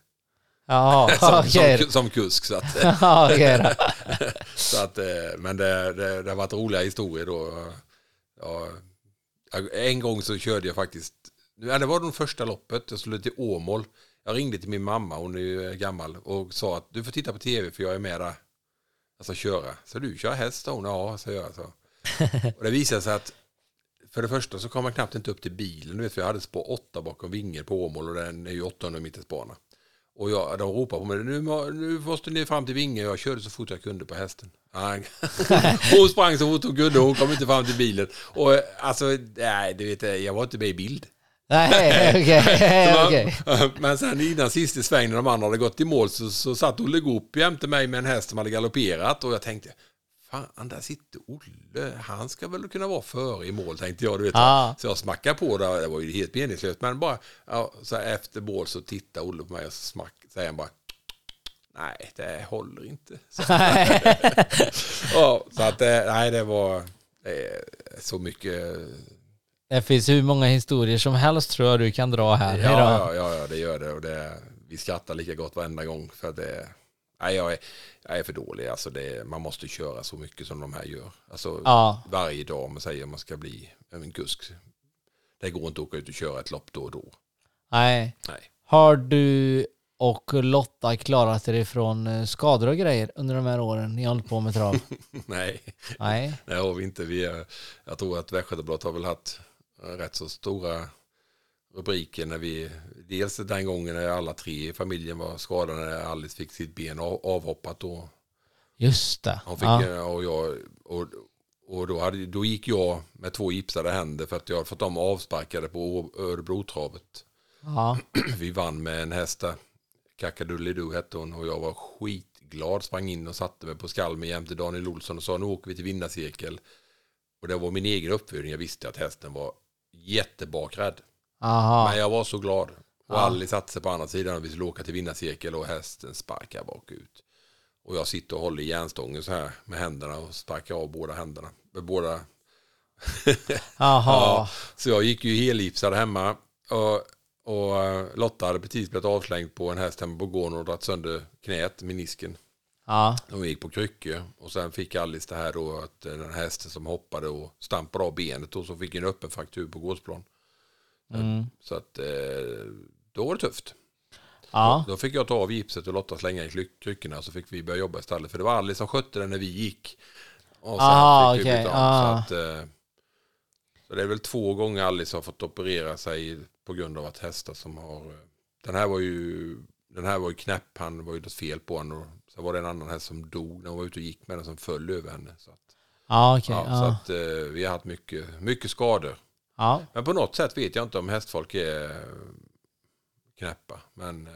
ja, som, okej. som, som kusk. Så att, Ja, då. så att, eh, men det, det, det har varit roliga historier då. Ja, en gång så körde jag faktiskt, ja, det var det första loppet, jag skulle till Åmål. Jag ringde till min mamma, hon är ju gammal, och sa att du får titta på tv för jag är med där. Ska köra. Så du kör häst? Hon, ja, så jag. Så. Och det visade sig att för det första så kom man knappt inte upp till bilen. Du vet, för jag hade spår 8 bakom vingen på Åmål och den är ju 800 meters bana. Och jag, de ropade på mig, nu, nu måste ni fram till vingen. Jag körde så fort jag kunde på hästen. Hon sprang så fort hon kunde, hon kom inte fram till bilen. Och eh, alltså, nej, du vet, jag var inte med i bild. Nej, okej. okej. Men sen innan sista svängen när de andra hade gått i mål så, så satt Olle Goop jämte mig med en häst som hade galopperat och jag tänkte Fan, där sitter Olle. Han ska väl kunna vara före i mål, tänkte jag. Du vet, Ja. Så jag smackade på det. Det var ju helt meningslöst. Men bara ja, så efter mål så tittar Olle på mig och så smack, säger han bara Nej, det håller inte. Så, ja, så att, eh, nej, det var eh, så mycket Det finns hur många historier som helst tror jag du kan dra här Ja, ja, ja, ja, det gör det. Och det vi skrattar lika gott varenda gång. För att det, nej, jag, är, jag är för dålig. Alltså det, man måste köra så mycket som de här gör. Alltså, Ja. Varje dag om man säger att man ska bli en kusk. Det går inte att åka ut och köra ett lopp då och då. Nej. Nej. Har du och Lotta klarat er ifrån eh, skador och grejer under de här åren ni har hållit på med trav? Nej, Nej. det har vi inte. Vi är, jag tror att Västgötabladet har väl haft rätt så stora rubriker när vi, dels den gången när alla tre i familjen var skadade när Alice fick sitt ben av, avhoppat då Just det. Han fick, Ja. eh, och jag, och, och då, hade, då gick jag med två gipsade händer för att jag hade fått dem avsparkade på Örebrotravet. Ja. Vi vann med en häst där. Kakadullidu hette hon och jag var skitglad. Sprang in och satte mig på skalmen jämte Daniel Olsson och sa nu åker vi till vinnarcirkel. Och det var min egen uppfödning. Jag visste att hästen var jättebakrädd. Aha. Men jag var så glad. Och Ja. Ali satte sig på andra sidan och vi skulle åka till vinnarcirkel och hästen sparkar bakut. Och jag sitter och håller i järnstången så här med händerna och sparkar av båda händerna. Med båda. Ja, så jag gick ju helgipsad hemma. Och, och eh, Lotta hade precis blivit avslängd på en häst hemma på gården och dragit sönder knät, menisken. Ja. Hon gick på kryckor och sen fick Alice det här då att eh, den här hästen som hoppade och stampade av benet och så fick en öppen fraktur på gårdsplan. Mm. Så att eh, då var det tufft. Ja. Då fick jag ta av gipset och Lotta slänga i kryckorna så fick vi börja jobba istället. För det var Alice som skötte den när vi gick. Och sen Ah, fick vi. Ah. Så, att, eh, så det är väl två gånger Alice har fått operera sig på grund av att hästar som har... Den här var ju, den här var ju knäpp, han var ju något fel på honom. Så var det en annan häst som dog när hon var ute och gick med den som föll över henne. Så att, Ja, okej. ja, ja. så att eh, vi har haft mycket, mycket skador. ja. Men på något sätt vet jag inte om hästfolk är eh, knäppa. Men eh,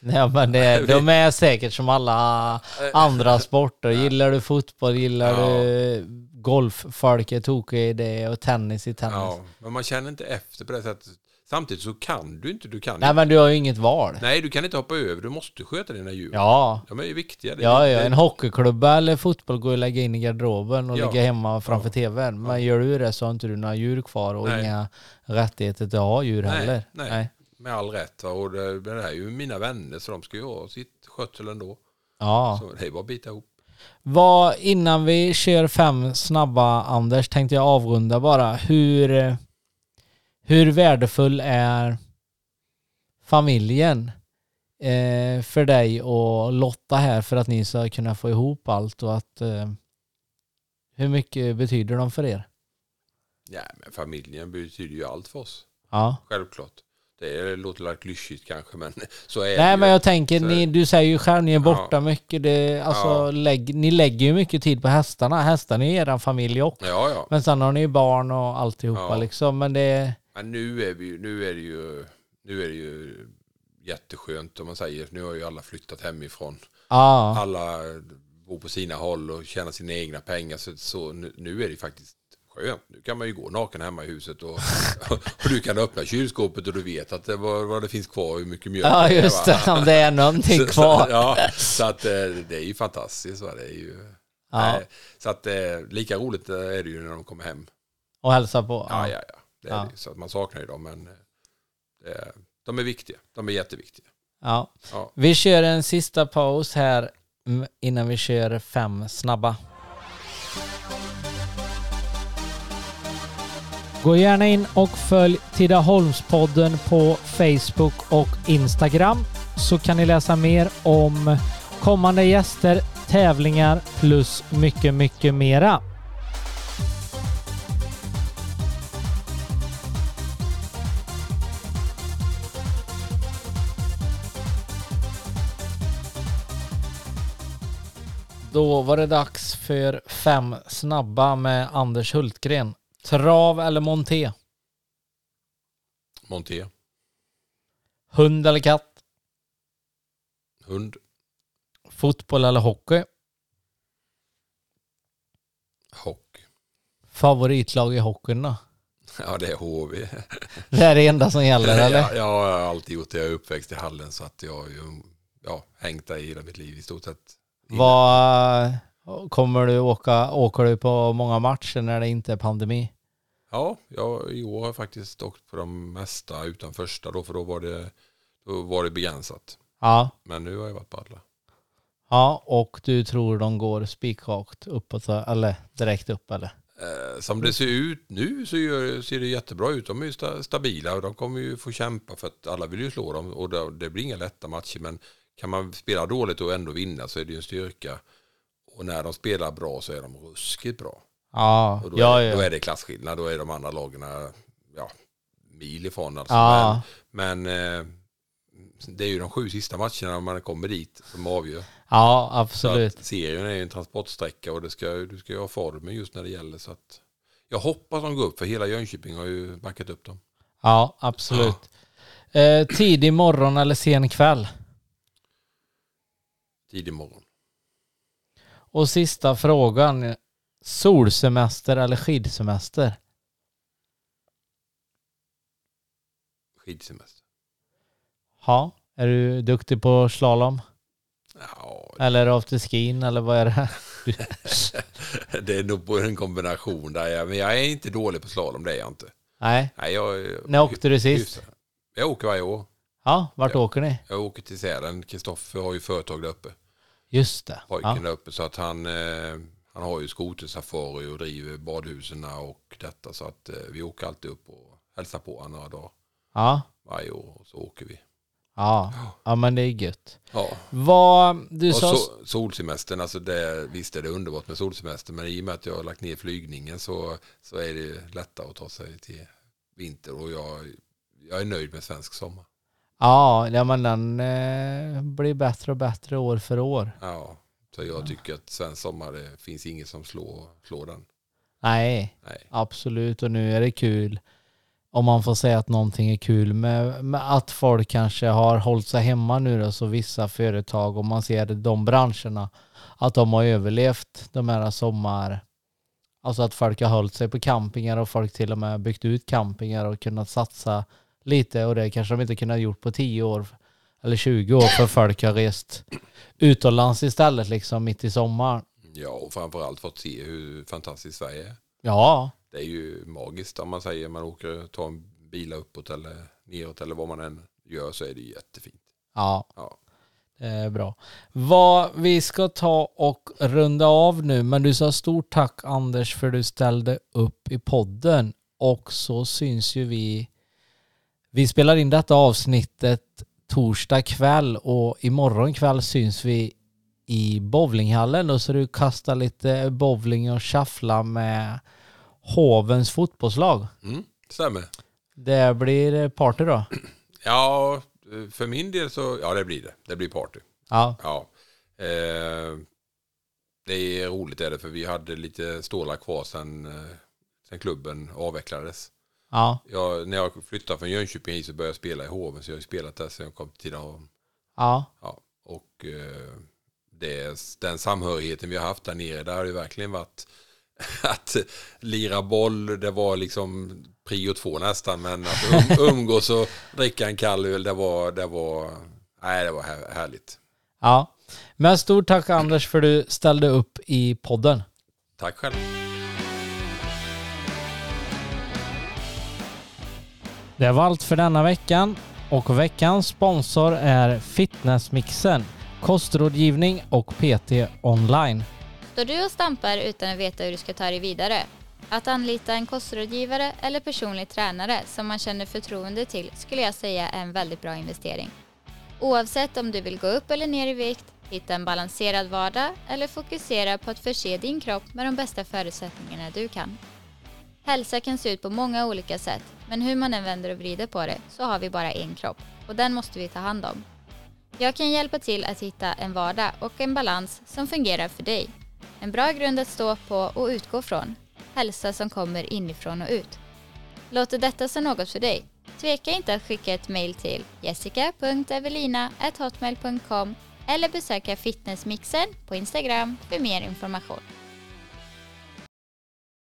Ja, men det, de är säkert som alla andra sporter. Gillar du fotboll, gillar Ja. du golf, folk är tokiga i det och tennis i tennis. Ja, men man känner inte efter på det sättet. Samtidigt så kan du inte. Du kan, Nej, men du har ju inget val. nej, du kan inte hoppa över. Du måste sköta dina djur. Ja, De är ju viktiga. Det- ja, ja, en hockeyklubba eller fotboll går att lägga in i garderoben och Ja. ligga hemma framför tvn. Men gör du det så har inte du några djur kvar och Nej. inga rättigheter till att ha djur Nej, heller. nej. Med all rätt. va. Och det, det här är ju mina vänner så de ska ju ha sitt skötsel ändå. Ja. Så det är bara att bita ihop. Vad, innan vi kör fem snabba Anders tänkte jag avrunda bara. Hur, hur värdefull är familjen eh, för dig och Lotta här för att ni ska kunna få ihop allt och att eh, hur mycket betyder de för er? Ja, men familjen betyder ju allt för oss. Ja. Självklart. Det låter lite klyschigt kanske men så är det Nej men jag tänker, ni, du säger ju själv, ni är borta Ja. mycket. Det, alltså, Ja. lägg, ni lägger ju mycket tid på hästarna. Hästarna är er familj också. Ja, ja. Men sen har ni ju barn och alltihopa Ja. liksom. Men det, Men nu är, vi, nu är det ju nu är det ju jätteskönt om man säger. Nu har ju alla flyttat hemifrån. ja. Alla bor på sina håll och tjänar sina egna pengar. Så, så nu, nu är det faktiskt skönt. Nu kan man ju gå naken hemma i huset och, och du kan öppna kylskåpet och du vet att det, vad, vad det finns kvar och hur mycket mjölk Ja just det, om det är någonting Så- så- kvar. Ja, så att eh, det är ju fantastiskt. Va? Det är ju, Ja. nej, så att eh, lika roligt är det ju när de kommer hem. Och hälsa på. Ja, ja, ja. Det är Ja. Så att man saknar ju dem, men eh, är, de är viktiga. De är jätteviktiga. Ja. Ja. Vi kör en sista paus här innan vi kör fem snabba. Gå gärna in och följ Tidaholmspodden på Facebook och Instagram så kan ni läsa mer om kommande gäster, tävlingar plus mycket, mycket mera. Då var det dags för fem snabba med Anders Hultgren. Trav eller monté? Monté, Hund eller katt? hund, Fotboll eller hockey? hockey. Favoritlag i hockeyn då? Ja, det är HV. Det är det enda som gäller eller? Ja, jag har alltid gjort det. Jag är uppväxt i hallen så att jag har ju ja, hängt där i hela mitt liv i stort sett. Vad kommer du åka, åker du på många matcher när det inte är pandemi? Ja, jag, i år har jag faktiskt åkt på de mesta utan första då, för då var det, då var det begränsat. Ja, Men nu har jag varit på alla. ja och du tror de går spikrakt uppåt eller direkt upp eller? Eh, som det ser ut nu så gör, ser det jättebra ut. De är ju sta, stabila och de kommer ju få kämpa för att alla vill ju slå dem och det, det blir inga lätta matcher. Men kan man spela dåligt och ändå vinna så är det ju en styrka. Och när de spelar bra så är de ruskigt bra. Ja, Och då, ja, är, då ja. är det klasskillnad. Då är de andra lagen ja, mil ifrån. Alltså. Ja, Men, men eh, det är ju de sju sista matcherna när man kommer dit som avgör. ja absolut. serien är ju en transportsträcka och det ska, du ska ju ha formen just när det gäller. Så att jag hoppas de går upp för hela Jönköping har ju backat upp dem. Ja, absolut. Eh, tidig morgon eller sen kväll? Tidig morgon. Och sista frågan. Solsemester eller skidsemester? Skidsemester. Ja, är du duktig på slalom? Ja, Eller afterskin eller vad är det? det är nog en kombination där. Jag- Men jag är inte dålig på slalom, det är jag inte. Nej. Nej, jag, När åkte du sist? Jag åker varje år. Ja, vart Ja. åker ni? Jag åker till Sälen. Kristoffer har ju företag där uppe. Just det. Pojken Ja. där uppe. Så att han, eh, han har ju skotersafari och driver badhusen och detta. Så att eh, vi åker alltid upp och hälsar på honom några dagar Ja. varje år. Och så åker vi. Ja. ja, men det är gött. Ja. Vad du Och sa... så, solsemestern, alltså det, visst är det underbart med solsemester, men i och med att jag har lagt ner flygningen så, så är det lättare att ta sig till vinter. Och jag, jag är nöjd med svensk sommar. Ja, ja men den eh, blir bättre och bättre år för år. Ja, så jag tycker att svensk sommar, det finns inget som slår, slår den. Nej, Nej. absolut. Och nu är det kul. Om man får säga att någonting är kul med, med att folk kanske har hållit sig hemma nu då, så vissa företag, om man ser de branscherna, att de har överlevt de här sommar... Alltså att folk har hållit sig på campingar och folk till och med byggt ut campingar och kunnat satsa lite och det kanske de inte kunnat gjort på 10 år eller 20 år för folk har rest utomlands istället liksom mitt i sommaren. Ja, och framförallt fått se hur fantastiskt Sverige är. Ja, Det är ju magiskt om man säger man åker, tar en bil uppåt eller neråt eller vad man än gör så är det jättefint. ja. Ja. Är bra. Vad vi ska ta och runda av nu, men du sa stort tack Anders för du ställde upp i podden och så syns ju vi. Vi spelar in detta avsnittet torsdag kväll och imorgon kväll syns vi i bowlinghallen och så du kastar lite bowling och shuffla med Hovens fotbollslag. Mm, stämmer. Det blir party då. Ja, för min del så, ja det blir det. Det blir party. Ja, Ja. Eh, det är roligt är det för vi hade lite stålar kvar sen, eh, sen klubben avvecklades. Ja, Jag, när jag flyttade från Jönköping hit så började jag spela i Hoven så jag har spelat där sen jag kom till Tidaholm. ja, Ja, och eh, det, den samhörigheten vi har haft där nere, där har det verkligen varit att lira boll, det var liksom prio två nästan, men att um, umgås och dricka en kall öl, det var, det var, nej, det var här, härligt. ja. Men stort tack Anders för du ställde upp i podden. Tack själv. Det var allt för denna veckan och veckans sponsor är Fitnessmixen, kostrådgivning och PT online. Står du och stampar utan att veta hur du ska ta dig vidare? Att anlita en kostrådgivare eller personlig tränare som man känner förtroende till skulle jag säga är en väldigt bra investering. Oavsett om du vill gå upp eller ner i vikt, hitta en balanserad vardag eller fokusera på att förse din kropp med de bästa förutsättningarna du kan. Hälsa kan se ut på många olika sätt, men hur man än vänder och vrider på det så har vi bara en kropp och den måste vi ta hand om. Jag kan hjälpa till att hitta en vardag och en balans som fungerar för dig. En bra grund att stå på och utgå från. Hälsa som kommer inifrån och ut. Låter detta som något för dig? Tveka inte att skicka ett mejl till jessica.evelina.hotmail.com eller besöka Fitnessmixen på Instagram för mer information.